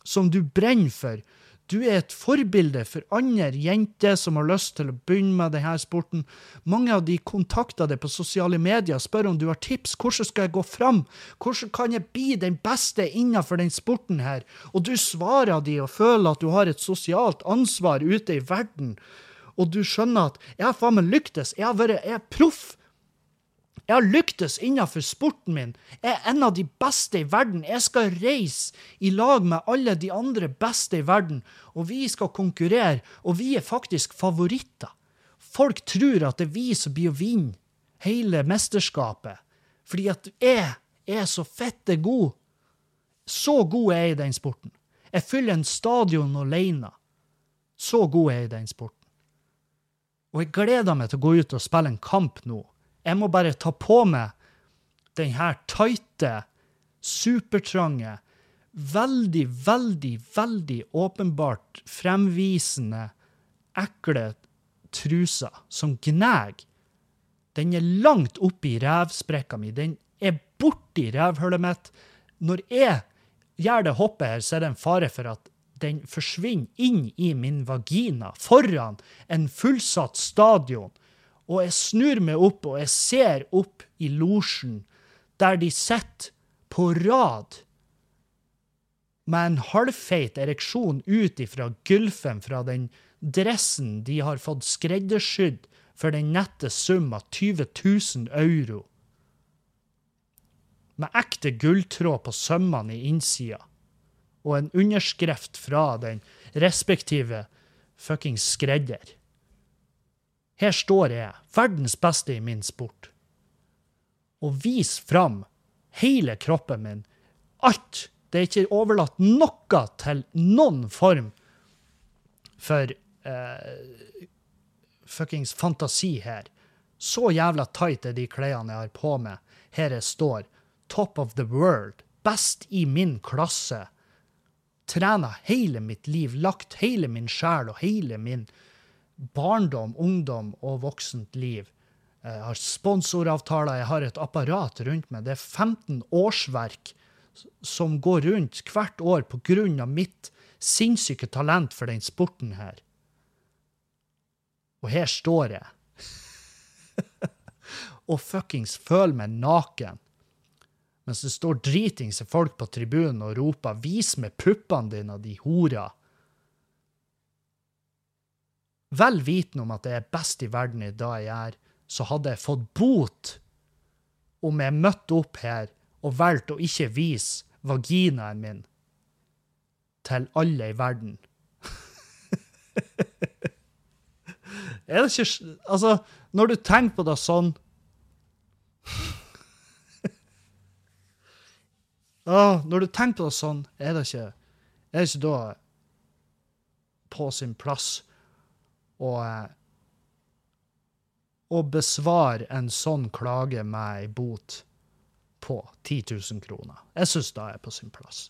som du brenner for du er et forbilde for andre jenter som har lyst til å begynne med denne sporten. Mange av de kontakter deg på sosiale medier, spør om du har tips. Hvordan skal jeg gå fram? Hvordan kan jeg bli den beste innenfor den sporten her? Og du svarer de og føler at du har et sosialt ansvar ute i verden. Og du skjønner at jeg har faen meg lyktes. Jeg har vært jeg er proff jeg har lyktes innenfor sporten min. Jeg er en av de beste i verden. Jeg skal reise i lag med alle de andre beste i verden, og vi skal konkurrere, og vi er faktisk favoritter. Folk tror at det er vi som blir å vinne hele mesterskapet, fordi at jeg er så fette god. Så god er jeg i den sporten. Jeg fyller en stadion alene. Så god er jeg i den sporten. Og jeg gleder meg til å gå ut og spille en kamp nå Jeg må bare ta på meg den her tighte, supertrange, veldig, veldig, veldig åpenbart fremvisende, ekle trusa som gnager. Den er langt oppi revsprekka mi. Den er borti revhullet mitt. Når jeg gjør det hoppet her, så er det en fare for at den forsvinner inn i min vagina foran en fullsatt stadion. Og jeg snur meg opp, og jeg ser opp i losjen, der de sitter på rad med en halvfeit ereksjon ut ifra gylfen fra den dressen de har fått skreddersydd for den nette sum av 20 000 euro. Med ekte gulltråd på sømmene i innsida, og en underskrift fra den respektive fuckings skredder. Her står jeg, verdens beste i min sport, og viser fram hele kroppen min. Alt. Det er ikke overlatt noe til noen form for eh, fuckings fantasi her. Så jævla tight er de klærne jeg har på meg. Her jeg står. Top of the world. Best i min klasse. Trena hele mitt liv, lagt hele min sjel og hele min barndom, ungdom og voksent liv. Jeg har sponsoravtaler, jeg har et apparat rundt meg. Det er 15 årsverk som går rundt hvert år av mitt sinnssyke talent for den sporten her. Og her står jeg og fuckings føler meg naken. Mens det står dritings folk på tribunen og roper 'vis meg puppene dine, de hora'. Vel vitende om at jeg er best i verden i det jeg gjør, så hadde jeg fått bot om jeg møtte opp her og valgte å ikke vise vaginaen min til alle i verden. er det ikke Altså, når du tenker på det sånn ah, Når du tenker på det sånn, er det ikke, er det ikke da på sin plass å å besvare en sånn klage med ei bot på 10 000 kroner. Jeg syns det er på sin plass.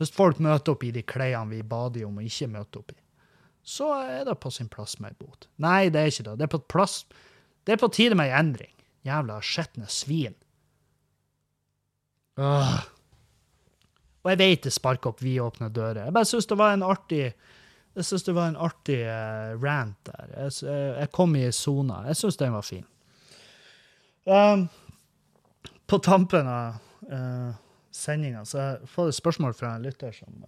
Hvis folk møter opp i de klærne vi bader om og ikke møter opp i, så er det på sin plass med ei bot. Nei, det er ikke det. Det er på, plass, det er på tide med ei endring. Jævla skitne svin. Øh. Og jeg vet det sparker opp vidåpne dører. Jeg bare syns det var en artig jeg synes det var en artig uh, rant der. Jeg, jeg kom i sona. Jeg syns den var fin. Um, på tampen av uh, sendinga så jeg får et spørsmål fra en lytter som,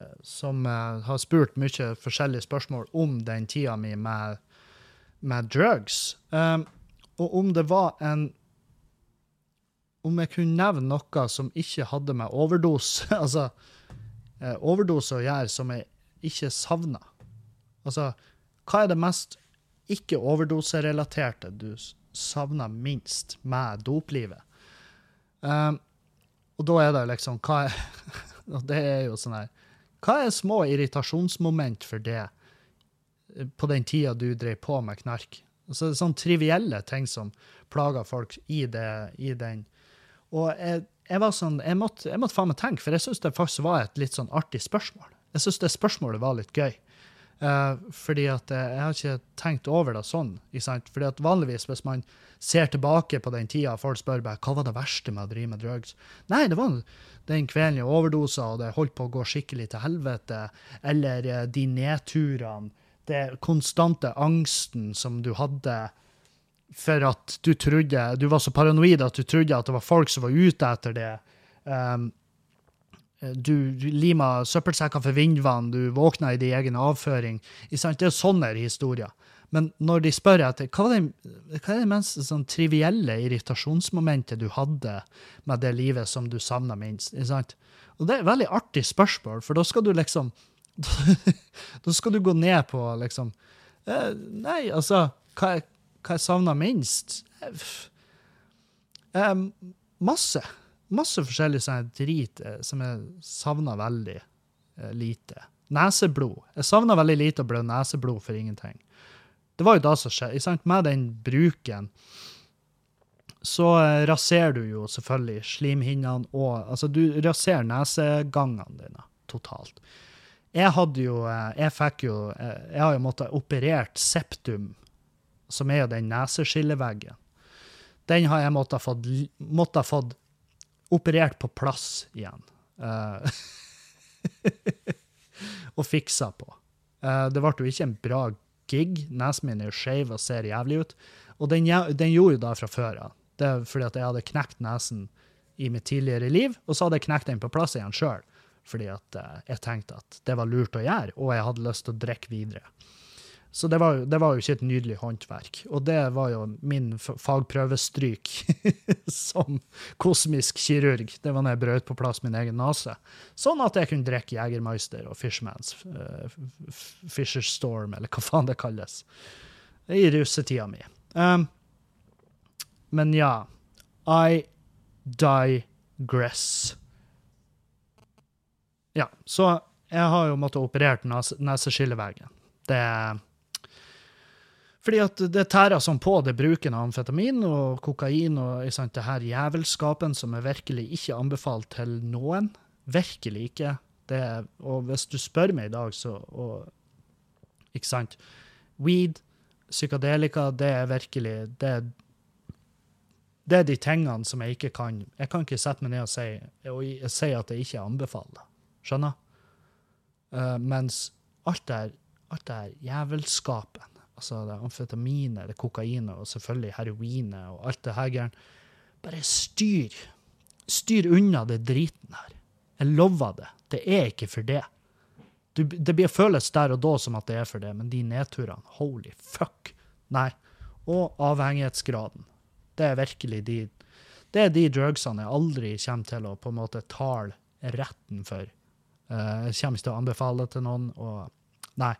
uh, som uh, har spurt mye forskjellige spørsmål om den tida mi med, med drugs. Um, og om det var en Om jeg kunne nevne noe som ikke hadde med overdose altså overdose å gjøre, som jeg ikke savna. Altså, hva er det mest ikke-overdoserelaterte du savner minst med doplivet. Um, og da er det liksom hva er, Og det er jo sånn her Hva er små irritasjonsmoment for det eh, på den tida du drev på med knark? Altså sånn trivielle ting som plager folk i, det, i den. Og jeg, jeg, var sånn, jeg måtte, jeg måtte faen meg tenke, for jeg syns det faktisk var et litt sånn artig spørsmål. Jeg syns det spørsmålet var litt gøy. Uh, fordi at jeg har ikke tenkt over det sånn. Fordi at vanligvis, hvis man ser tilbake på den tida folk spør meg, hva var det verste med å drive med drugs, nei, det var den kvelden jeg overdosa, og det holdt på å gå skikkelig til helvete, eller uh, de nedturene, det konstante angsten som du hadde for at du trodde Du var så paranoid at du trodde at det var folk som var ute etter det. Um, Eh, du, du lima søppelsekker for vindvann, du våkna i din egen avføring. Det er sånne historier. Men når de spør etter hva er det, hva er det mest sånn, trivielle irritasjonsmomentet du hadde med det livet som du savna minst? Og det er et veldig artig spørsmål, for da skal du liksom Da skal du gå ned på liksom eh, Nei, altså, hva, hva jeg savna minst? Eh, masse masse forskjellig sånn drit eh, som jeg savna veldig eh, lite. Neseblod. Jeg savna veldig lite å blø neseblod for ingenting. Det var jo da som skjedde. sant? Med den bruken så eh, raserer du jo selvfølgelig slimhinnene og Altså, du raserer nesegangene dine totalt. Jeg hadde jo eh, Jeg fikk jo Jeg har jo måttet operert septum, som er jo den neseskilleveggen. Den har jeg måttet fått, måttet fått operert på plass igjen. Uh, og fiksa på. Uh, det ble jo ikke en bra gig. Nesen min er jo skeiv og ser jævlig ut. Og den, den gjorde jo da fra før av. Det er fordi at jeg hadde knekt nesen i mitt tidligere liv, og så hadde jeg knekt den på plass igjen sjøl. Fordi at uh, jeg tenkte at det var lurt å gjøre, og jeg hadde lyst til å drikke videre. Så det var, det var, jo ikke et nydelig håndverk. Og det var jo min fagprøvestryk som kosmisk kirurg. Det var når jeg brøt på plass min egen nese. Sånn at jeg kunne drikke Jegermeister og Fishmans, uh, Fisher Storm, eller hva faen det kalles, i russetida mi. Um, men ja, I digress. Ja, så jeg har jo måttet operert neseskilleveggen. Det fordi at det tærer sånn på det bruken av amfetamin og kokain og sant, det her jævelskapen som er virkelig ikke anbefalt til noen. Virkelig ikke. Det, og hvis du spør meg i dag, så og, Ikke sant? Weed, psykadelika, det er virkelig det, det er de tingene som jeg ikke kan Jeg kan ikke sette meg ned og si, og si at jeg ikke anbefaler. Skjønner? Uh, mens alt det her jævelskapen altså det amfetaminet, det kokainet og selvfølgelig heroinet og alt det her gærent. Bare styr. Styr unna det driten her. Jeg lover det. Det er ikke for det. Du, det blir føles der og da som at det er for det, men de nedturene, holy fuck. Nei. Og avhengighetsgraden. Det er virkelig de Det er de drugsene jeg aldri kommer til å på en måte tale retten for. Uh, jeg kommer ikke til å anbefale det til noen. og Nei.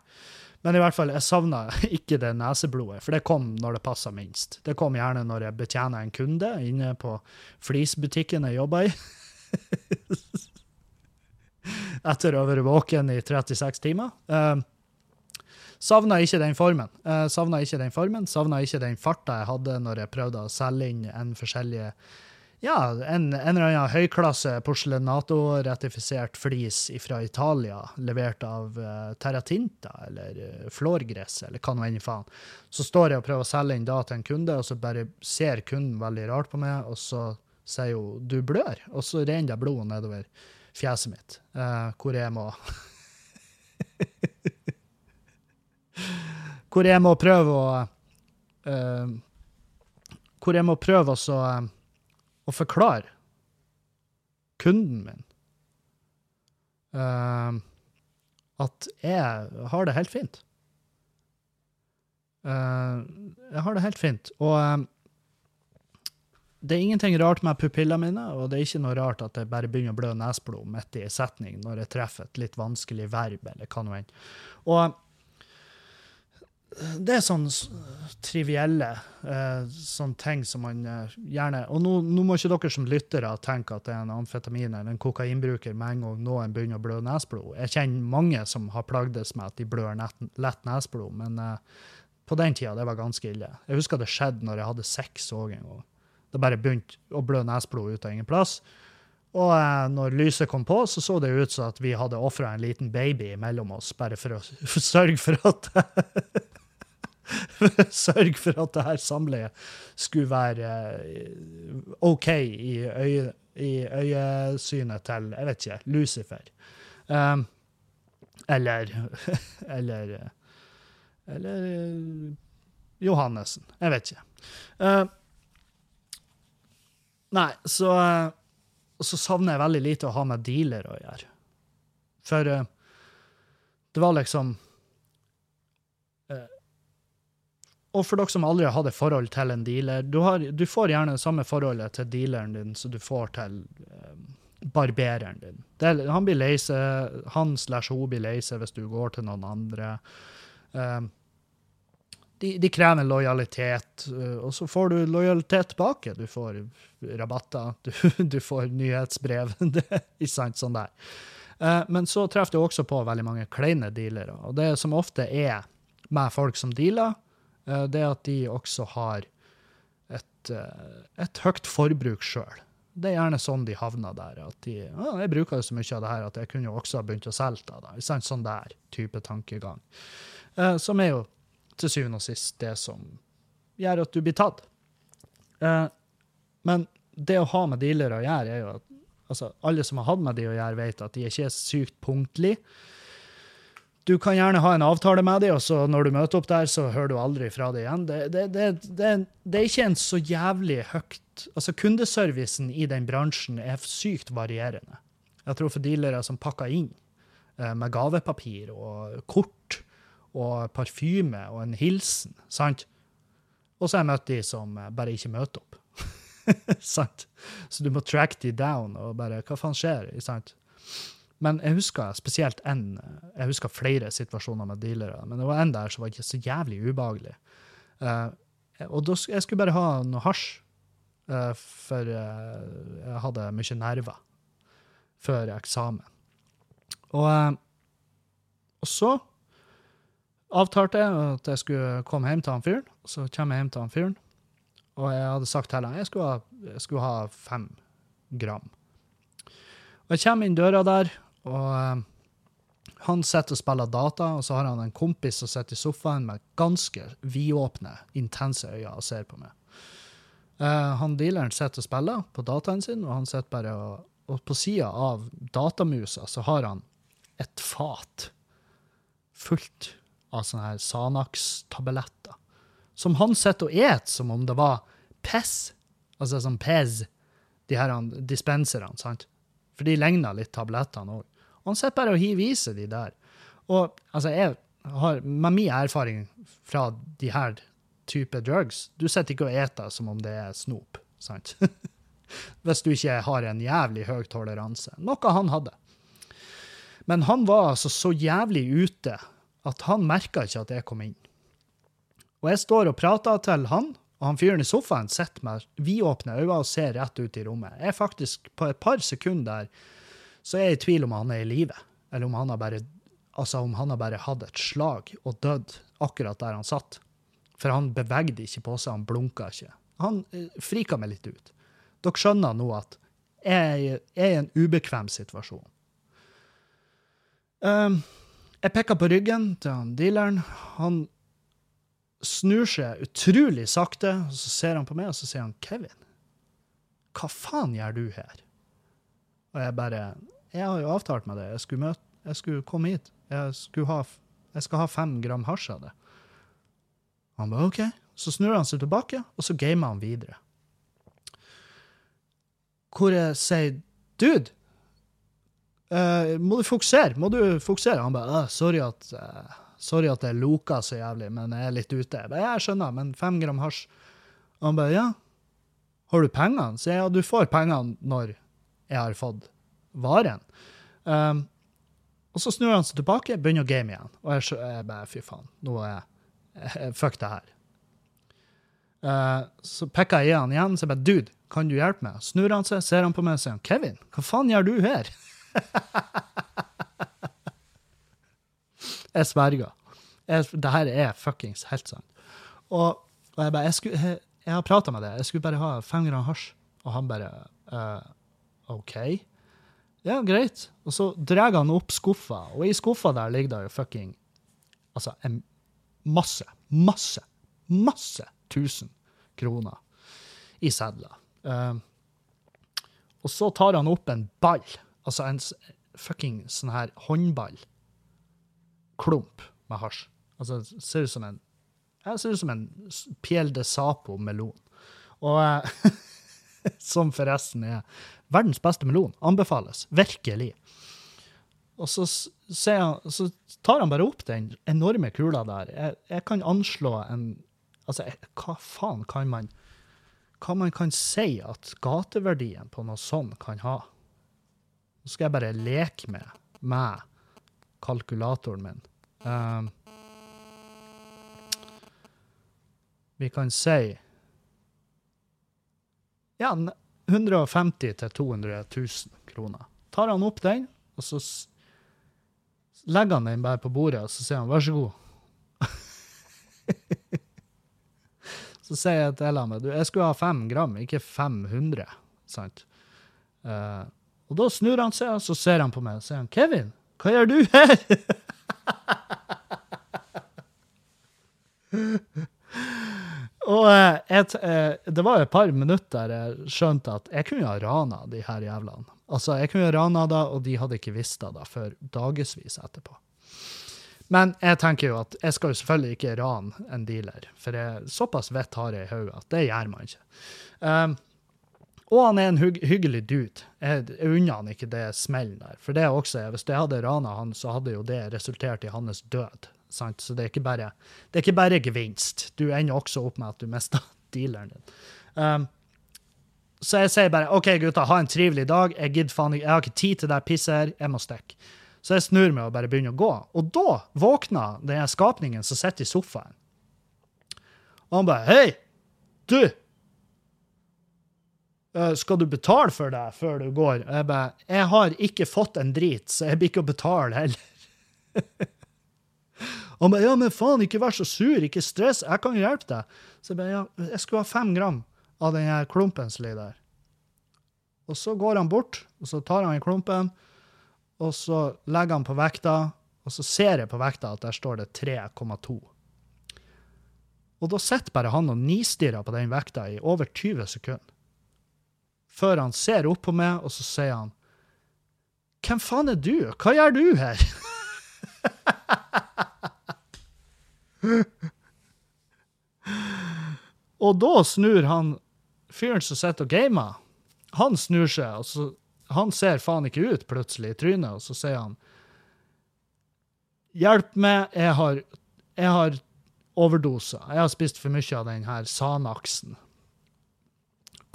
Men i hvert fall, jeg savna ikke det neseblodet, for det kom når det passa minst. Det kom gjerne når jeg betjener en kunde inne på flisbutikken jeg jobba i. Etter å ha vært våken i 36 timer. Uh, savna ikke den formen. Uh, savna ikke den formen, savna ikke den farta jeg hadde når jeg prøvde å selge inn en forskjellige ja, en, en eller annen høyklasse porselenato-ratifisert flis fra Italia, levert av uh, Terratinta eller uh, Flårgress, eller hva nå enn faen. Så står jeg og prøver å selge inn da til en kunde, og så bare ser kunden veldig rart på meg, og så sier hun 'du blør', og så renner det blod nedover fjeset mitt, uh, hvor jeg må Hvor jeg må prøve å uh, Hvor jeg må prøve å så å forklare kunden min uh, at jeg har det helt fint. Uh, jeg har det helt fint. Og um, det er ingenting rart med pupillene mine, og det er ikke noe rart at jeg bare begynner å blø nesblod midt i en setning når jeg treffer et litt vanskelig verb, eller hva nå enn. Og det er sånn trivielle eh, sånne ting som man eh, gjerne Og nå, nå, må ikke dere som lyttere tenke at det er en amfetamin eller en kokainbruker med en gang noen begynner å blø nesblod. Jeg kjenner mange som har plagdes med at de blør net, lett nesblod, men eh, på den tida det var ganske ille. Jeg husker det skjedde når jeg hadde sex òg en gang. Det bare begynte å blø nesblod ut av ingen plass. Og når lyset kom på, så så det ut som at vi hadde ofra en liten baby mellom oss, bare for å sørge for at Sørg for at det her samleiet skulle være eh, OK i, øye, i øyesynet til, jeg vet ikke, Lucifer. Um, eller Eller Eller eh, Johannessen. Jeg vet ikke. Uh, nei, så, så savner jeg veldig lite å ha med dealer å gjøre. For uh, det var liksom og for dere som aldri har hatt et forhold til en dealer, du, har, du, får gjerne det samme forholdet til dealeren din som du får til eh, barbereren din. Det, han blir lei seg, han slash hun blir lei seg hvis du går til noen andre. Eh, de, de, krever lojalitet, eh, og så får du lojalitet tilbake. Du får rabatter, du, du får nyhetsbrev. det er ikke sant, sånn der. Eh, men så treffer du også på veldig mange kleine dealere, og det som ofte er med folk som dealer, det er at de også har et, eh, et høyt forbruk sjøl. Det er gjerne sånn de havner der. at de, ja, 'Jeg bruker jo så mye av det her at jeg kunne jo også ha begynt å selge det.' da. Sånn, der type tankegang. Eh, som er jo til syvende og sist det som gjør at du blir tatt. Eh, men det å ha med dealere å gjøre, er jo at altså, alle som har hatt med de å gjøre, vet at de ikke er sykt punktlige. Du kan gjerne ha en avtale med dem, og så når du møter opp der, så hører du aldri fra dem igjen. Det, det, det, det, er ikke en så jævlig høyt Altså, kundeservicen i den bransjen er sykt varierende. Jeg tror for dealere som pakker inn eh, med gavepapir og kort og parfyme og en hilsen, sant? Og så har jeg møtt de som eh, bare ikke møter opp. sant? Så du må track de down og bare Hva faen skjer? sant? Men jeg husker spesielt en, jeg husker flere situasjoner med dealere, men det var en der som var ikke så jævlig ubehagelig. Uh, og da, jeg skulle bare ha noe hasj, uh, for uh, jeg hadde mye nerver før eksamen. Og, og så avtalte jeg at jeg skulle komme hjem til han fyren. Så kommer jeg hjem til han fyren, og jeg hadde sagt til ham jeg jeg skulle ha fem gram. Og jeg kommer inn døra der, og uh, han sitter og spiller data, og så har han en kompis som sitter i sofaen med ganske vidåpne, intense øyne og ser på meg. Uh, han dealeren sitter og spiller på dataen sin, og han sitter bare og, og på sida av datamusa så har han et fat fullt av sånne her Sanax-tabletter. Som han sitter og et som om det var piss. Altså sånn Pez. De her dispenserne, sant? For de ligner litt tablettene òg. Han sitter bare og hiver i seg de der. Og altså, jeg har, med min erfaring fra de her type drugs, du sitter ikke og eter som om det er snop, sant? Hvis du ikke har en jævlig høy toleranse. Noe han hadde. Men han var altså så jævlig ute at han merka ikke at jeg kom inn. Og jeg står og prater til han, og han fyren i sofaen sitter med vidåpne øyne og ser rett ut i rommet. Jeg er faktisk, På et par sekunder så er jeg i tvil om han er i live, eller om han har bare altså om han har bare hatt et slag og dødd akkurat der han satt. For han bevegde ikke på seg, han blunka ikke. Han eh, frika meg litt ut. Dere skjønner nå at jeg er i en ubekvem situasjon. Um, jeg peker på ryggen til han dealeren. Han snur seg utrolig sakte, og så ser han på meg, og så sier han 'Kevin, hva faen gjør du her?' Og jeg bare 'Jeg har jo avtalt med det. Jeg skulle, møte, jeg skulle komme hit. Jeg, skulle ha, jeg skal ha fem gram hasj av det.' Han bare 'OK'. Så snur han seg tilbake, og så gamer han videre. Hvor jeg sier 'Dude', Uh, må du fokusere? Må du fokusere? Han bare sorry at, uh, sorry at jeg loka så jævlig, men jeg er litt ute. Jeg, bare, jeg skjønner, men fem gram hasj. Han bare ja. Har du pengene? Så jeg, ja, du får pengene når jeg har fått varen. Um, og så snur han seg tilbake, begynner å game igjen. Og jeg, jeg bare fy faen, nå er jeg Fuck det her. Uh, så pekker jeg i han igjen, så jeg bare dude, kan du hjelpe meg? Snur han seg, ser han på meg og sier Kevin, hva faen gjør du her? jeg sverger. det her er fuckings helt sant. Og, og jeg bare jeg, skulle, jeg, jeg har prata med deg, jeg skulle bare ha fem gram hasj. Og han bare uh, OK. Ja, greit. Og så drar han opp skuffa, og i skuffa der ligger det jo fucking Altså en masse, masse, masse tusen kroner i sedler. Uh, og så tar han opp en ball Altså en fucking sånn her håndballklump med hasj. Altså, det ser ut som en jeg ser ut som en Piel de Sapo-melon. Og Som forresten er verdens beste melon. Anbefales. Virkelig. Og så, han, så, tar han bare opp den enorme kula der. Jeg, jeg kan anslå en Altså, jeg, hva faen kan man Hva man kan si at gateverdien på noe sånt kan ha? Nå skal jeg bare leke med, med kalkulatoren min. Um, vi kan si ja, 150 000-200 000 kroner. Tar han opp den, og så legger han den bare på bordet, og så sier han vær så god. Så sier jeg til ham du, jeg skulle ha fem gram, ikke 500. Sant? Uh, og da snur han seg, og så ser han på meg og sier han, Kevin, hva gjør du her? og eh, et, eh, det var et par minutter der jeg skjønte at jeg kunne ha rana de her jævlene. Altså, jeg kunne ha rana det, og de hadde ikke visst det da før dagevis etterpå. Men jeg tenker jo at jeg skal jo selvfølgelig ikke rane en dealer, for jeg, såpass vett har jeg i hodet at det gjør man ikke. Um, og han er en hygg, hyggelig dude. Jeg, unner han ikke det smellen der. For det også, hvis jeg hadde rana han, så hadde jo det resultert i hans død. Sant? Så det er, ikke bare, det er ikke bare gevinst. Du ender også opp med at du mister dealeren din. Um, så jeg sier bare OK, gutta, ha en trivelig dag. Jeg gidder faen ikke, jeg har ikke tid til det pisset her. Jeg må stikke. Så jeg snur meg og bare begynner å gå. Og da våkner den skapningen som sitter i sofaen. Og han bare Hei, du! Eh, skal du betale for det før du går? Og Jeg bare Jeg har ikke fått en drit, så jeg blir ikke å betale heller. Han bare Ja, men faen, ikke vær så sur, ikke stress, jeg kan hjelpe deg. Så jeg bare Ja, jeg skulle ha fem gram av den klumpen som ligger der. Og så går han bort, og så tar han i klumpen og så legger han på vekta, og så ser jeg på vekta at der står det 3,2. Og da sitter bare han og nistirrer på den vekta i over 20 sekunder. Før han ser opp på meg, og så sier han Hvem faen er du? Hva gjør du her? og da snur han fyren som sitter og gamer, han snur seg, og så han ser faen ikke ut plutselig i trynet, og så sier han Hjelp meg, jeg har, jeg har overdosa. Jeg har spist for mye av den her Sanaksen.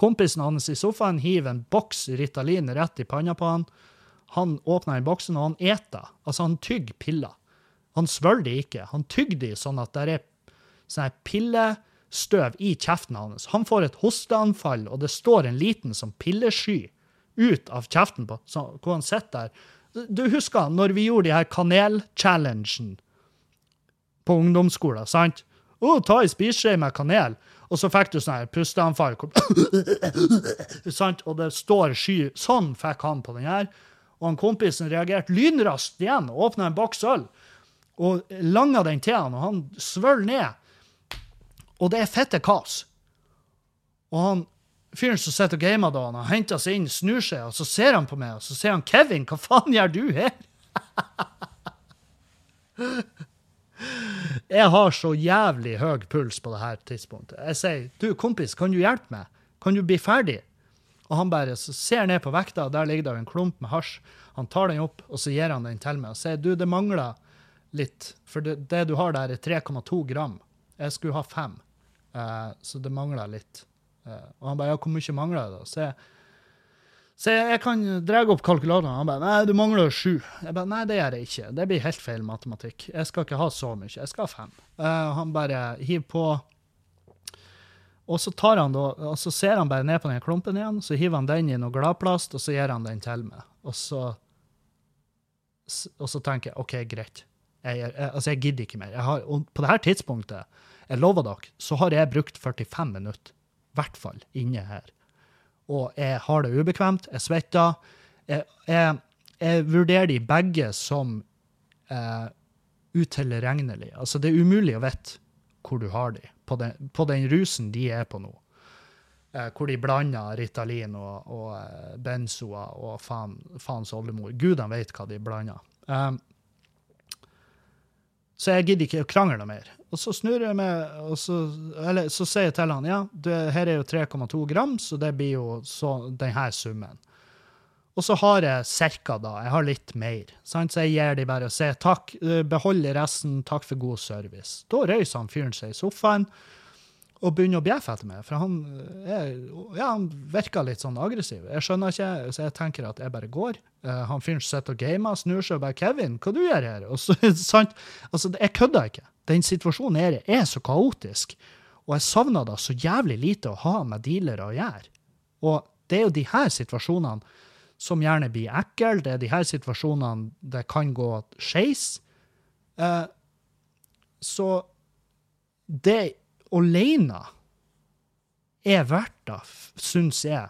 Kompisen hans i sofaen hiver en boks Ritalin rett i panna på han. Han åpner den boksen, og han eter. Altså, han tygger piller. Han det ikke. Han tygger de sånn at det er sånn pillestøv i kjeften hans. Han får et hosteanfall, og det står en liten sånn pillesky ut av kjeften på, så, hvor han sitter der. Du husker når vi gjorde de her kanel-challengen på ungdomsskolen, sant? Å, ta ei spiseskje med kanel. Og så fikk du sånn her pusteanfall. sant? Og det står sky. Sånn fikk han på den her. Og han kompisen reagerte lynraskt igjen, og åpna en boks øl og langer den til han, og han svøller ned. Og det er fette kaos. Og han fyren som sitter og gamer da, han henter seg inn, snur seg, og så ser han på meg, og så sier han 'Kevin, hva faen gjør du her?' jeg har så jævlig høy puls på det her tidspunktet. Jeg sier 'Du, kompis, kan du hjelpe meg? Kan du bli ferdig?' Og han bare ser ned på vekta, og der ligger det en klump med hasj. Han tar den opp, og så gir han den til meg og sier 'Du, det mangler litt', for det, det du har der, er 3,2 gram. Jeg skulle ha fem, uh, så det mangler litt. Uh, og han bare ja, hvor mye mangler det? da? Så jeg, jeg, kan dra opp kalkulatoren. Han bare nei, du mangler sju. Jeg bare nei, det gjør jeg ikke. Det blir helt feil matematikk. Jeg skal ikke ha så mye. Jeg skal ha fem. Uh, han bare hiver på. Og så tar han da, og så ser han bare ned på den klumpen igjen, så hiver han den i noe gladplast, og så gir han den til meg. Og så, og så tenker jeg OK, greit. Jeg, jeg, altså, jeg gidder ikke mer. Har, og på dette tidspunktet, jeg lover dere, så har jeg brukt 45 minutter i hvert fall inne her. Og jeg har det ubekvemt, jeg svetter. Jeg, jeg, jeg vurderer de begge som eh, utilregnelige. Altså, det er umulig å vite hvor du har de, på den, på den rusen de er på nå. Eh, hvor de blander Ritalin og, og eh, benzoer og faen, faens oldemor. Gudene vet hva de blander. Um, så jeg gidder ikke å krangle noe mer. Og så snur jeg meg, og så, eller, så sier jeg til han ja, du, her er jo 3,2 gram, så det blir jo så, denne summen. Og så har jeg cirka da, jeg har litt mer. Sant? Så jeg gir de bare og sier takk, eh, behold resten, takk for god service. Da røyser han fyren seg i sofaen og begynner å bjeffe etter meg. For han, eh, er, ja, han virker litt sånn aggressiv. Jeg skjønner ikke, så jeg tenker at jeg bare går. Uh, han fyren sitter og gamer, snur seg og bare 'Kevin, hva du gjør her?' Og så, sant? Altså, jeg kødder ikke. Den situasjonen her er så kaotisk. Og jeg savner da så jævlig lite å ha med dealere å gjøre. Og det er jo de her situasjonene som gjerne blir ekle. Det er de her situasjonene det kan gå skeis. Uh, så det alene er verdt det, syns jeg,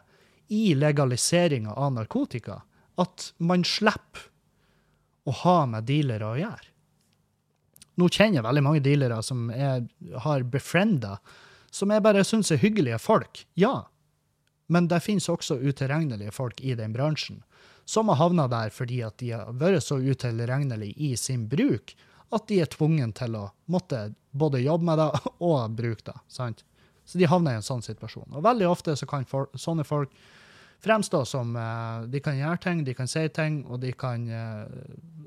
i legaliseringa av narkotika, at man slipper å ha med dealere å gjøre. Nå kjenner jeg veldig mange dealere som jeg har befrienda, som jeg bare syns er hyggelige folk. Ja, men det finnes også utilregnelige folk i den bransjen, som har havna der fordi at de har vært så utilregnelige i sin bruk at de er tvungen til å måtte både jobbe med det og bruke det. sant? Så de havner i en sånn situasjon. Og veldig ofte så kan for, sånne folk fremstå som uh, De kan gjøre ting, de kan si ting, og de kan uh,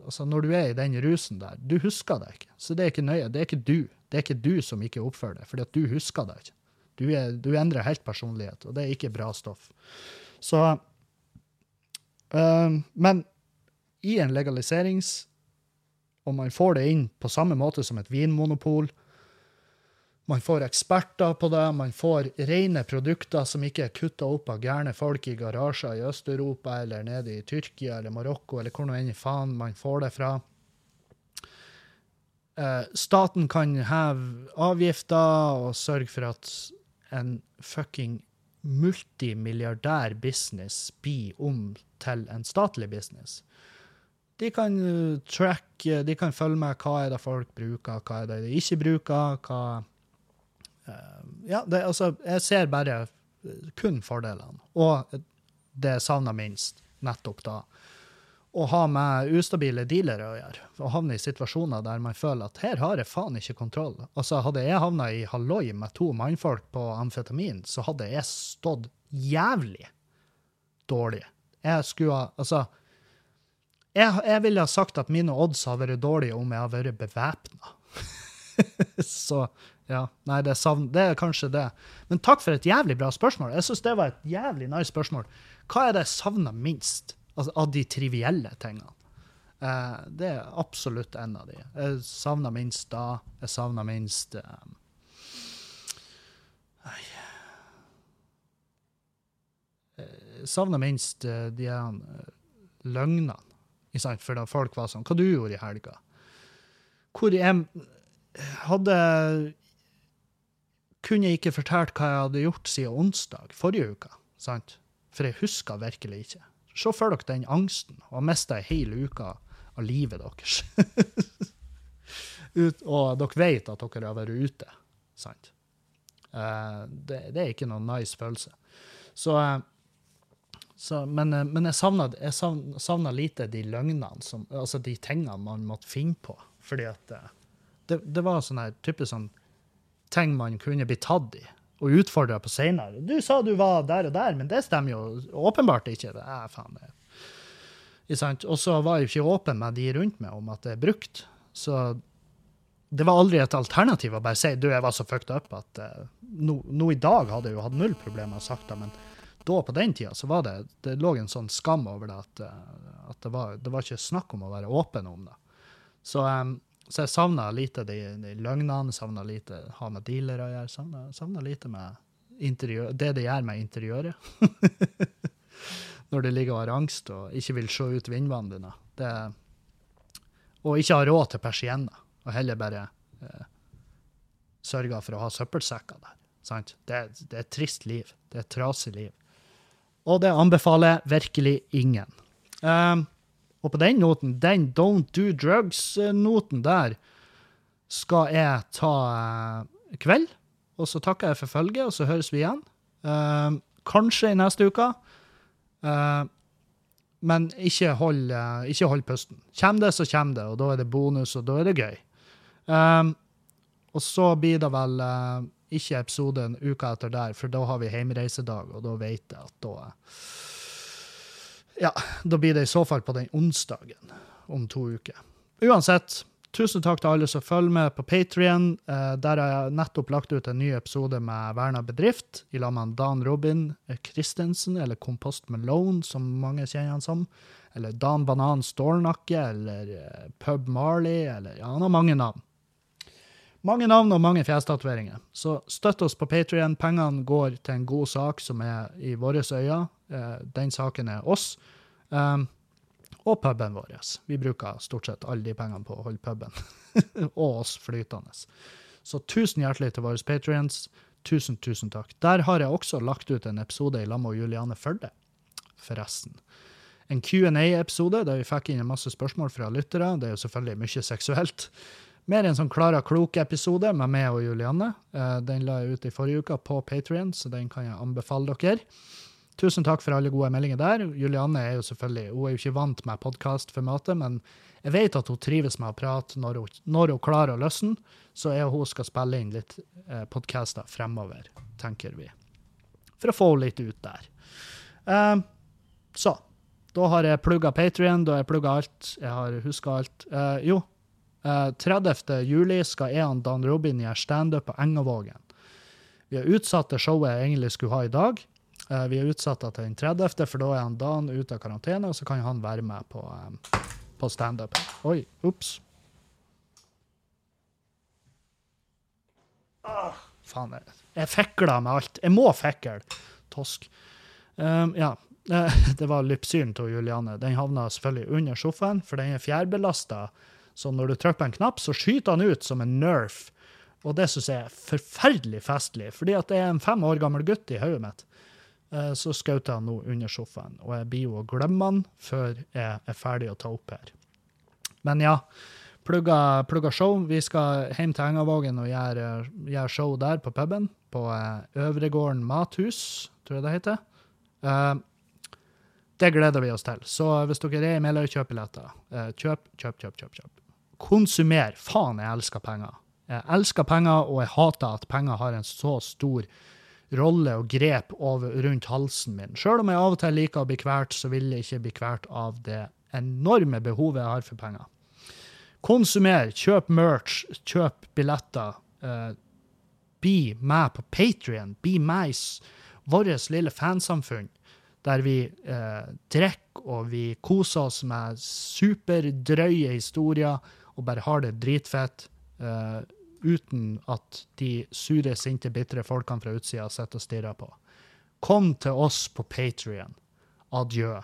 Altså, når du er i den rusen der, du husker det ikke. Så det er ikke nøye. Det er ikke du. Det er ikke du som ikke oppfører deg, fordi at du husker det ikke. Du, er, du endrer helt personlighet, og det er ikke bra stoff. Så uh, Men i en legaliserings og man får det inn på samme måte som et vinmonopol. Man får eksperter på det, man får rene produkter som ikke er kutta opp av gærne folk i garasjer i Øst-Europa eller nede i Tyrkia eller Marokko eller hvor nå enn faen man får det fra. Eh, staten kan heve avgifter og sørge for at en fucking multimilliardær business blir om til en statlig business. De kan uh, track, de kan følge med hva er det folk bruker, hva er det de ikke bruker. hva... Uh, ja, det, altså, jeg ser bare kun fordelene. Og det jeg savner minst nettopp da. Å ha med ustabile dealere å gjøre. Å havne i situasjoner der man føler at her har jeg faen ikke kontroll. Altså, Hadde jeg havna i halloi med to mannfolk på amfetamin, så hadde jeg stått jævlig dårlig. Jeg skulle ha Altså, jeg, jeg ville ha sagt at mine odds har vært dårlige om jeg har vært bevæpna. så ja, nei, det savn, det er, kanskje det. Men takk for et jævlig bra spørsmål. Jeg syns det var et jævlig nice spørsmål. Hva er det jeg savner minst altså, av de trivielle tingene? Eh, det er absolutt en av de. Jeg savner minst da. Jeg savner minst um, Jeg savner minst uh, de uh, løgnene for da folk var sånn Hva du gjorde i helga? Hvor jeg hadde Kunne jeg ikke fortalt hva jeg hadde gjort siden onsdag forrige uke. sant? For jeg husker virkelig ikke. Se for dere den angsten og mista ei hel uke av livet deres. Ut, og dere vet at dere har vært ute. Sant? Uh, det, det, er ikke noen nice følelse. Så uh, så, men, eh, men, jeg savna lite de løgnene, som, altså de tingene man måtte finne på. Fordi at eh, det, det var sånne type sånn ting man kunne bli tatt i og utfordra på seinere. Du sa du var der og der, men det stemmer jo åpenbart ikke. Det er faen det. Og så var jeg ikke åpen med de rundt meg om at det er brukt. Så det var aldri et alternativ å bare si du, jeg var så fucked up at uh, nå, no, i dag hadde jeg jo hatt null problemer å sagt det, men da, på den tida, så var det det lå en sånn skam over det at, eh, at det, var, det, var, ikke snakk om å være åpen om det. Så, um, så jeg savna lite de, de løgnene, savna lite ha med dealere å gjøre, savna lite med interiør, det det gjør med interiøret. Når du ligger og har angst og ikke vil se ut vinduene dine. Det, og ikke har råd til persienner, og heller bare eh, sørger for å ha søppelsekker der. Det, det, er et trist liv. Det er et trasig liv. Og det anbefaler jeg virkelig ingen. Um, og på den noten, den don't do drugs-noten der, skal jeg ta uh, kveld. Og så takker jeg for følget, og så høres vi igjen. Uh, kanskje i neste uke. Uh, men ikke hold, uh, ikke hold, pusten. Kommer det, så kommer det, og da er det bonus, og da er det gøy. Og så blir det vel ikke episode en uke etter der, for da har vi hjemreisedag, og da vet jeg at da Ja, da blir det i så fall på den onsdagen om to uker. Uansett, tusen takk til alle som følger med på Patrion. Eh, der har jeg nettopp lagt ut en ny episode med Verna bedrift i lag med Dan Robin Christensen, eller Kompost Malone, som mange kjenner han som. Eller Dan Banan Stålnakke, eller eh, Pub Marley, eller ja, han har mange navn. Mange navn og mange fjestatoveringer. Så støtt oss på Patrion. Pengene går til en god sak som er i våre øyne. Eh, den saken er oss. Um, og puben vår. Vi bruker stort sett alle de pengene på å holde puben og oss flytende. Så tusen hjertelig til våre patrions. Tusen, tusen takk. Der har jeg også lagt ut en episode i lag med Juliane Førde, forresten. En Q&A-episode der vi fikk inn masse spørsmål fra lyttere. Det er jo selvfølgelig mye seksuelt. Mer en sånn Klara Klok-episode med meg og Juliane. Eh, Den la jeg ut i forrige uke på Patrion, så den kan jeg anbefale dere. Tusen takk for alle gode meldinger der. Julianne er jo selvfølgelig hun er jo ikke vant med podkastformatet, men jeg vet at hun trives med å prate når hun, når hun klarer å løsne. Så er hun skal spille inn litt eh, podkaster fremover, tenker vi. For å få henne litt ut der. Eh, så. Da har jeg plugga Patrion, da har jeg plugga alt. Jeg har huska alt. Jo, eh, 30. juli skal og Dan Robin gjøre standup på Engavågen. Vi har utsatt det showet jeg egentlig skulle ha i dag. Eh, vi har utsatt det til den 30., for da er han Dan ute av karantene, og så kan han være med på, eh, på standup. Oi, ops. Ah, faen, jeg, jeg fikler med alt. Jeg må fikle. Tosk. Um, ja. Eh, Det var lypsyren til Juliane. Den havna selvfølgelig under sofaen, for den er fjærbelasta. Så når du trykker på en knapp, så skyter han ut som en nerf. Og det syns jeg er forferdelig festlig, fordi at det er en fem år gammel gutt i hodet mitt. Eh, Så skjøt han nå under sofaen, og jeg blir jo å glemme han før jeg er ferdig å ta opp her. Men ja, plugga, plugga show. Vi skal hjem til Engavågen og gjøre, gjøre show der på puben. På eh, Øvregården mathus, tror jeg det heter. Eh, det gleder vi oss til. Så hvis dere er i Meløy, kjøp billetter. Kjøp, kjøp, kjøp, kjøp. kjøp. Konsumer. Faen, jeg elsker penger. Jeg elsker penger, og jeg hater at penger har en så stor rolle og grep over, rundt halsen min. Selv om jeg av og til liker å bli kvalt, så vil jeg ikke bli kvalt av det enorme behovet jeg har for penger. Konsumer, kjøp merch, kjøp billetter. Uh, bli med på Patrion. Bli med i vårt lille fansamfunn, der vi uh, drikker og vi koser oss med superdrøye historier og bare har det dritfett. Uh, uten at de sure, sinte, bitre folkene fra utsida sitter og stirrer på. Kom til oss på Patrion. Adjø.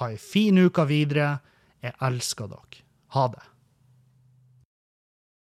Ha ei fin uke videre. Jeg elsker dere. Ha det.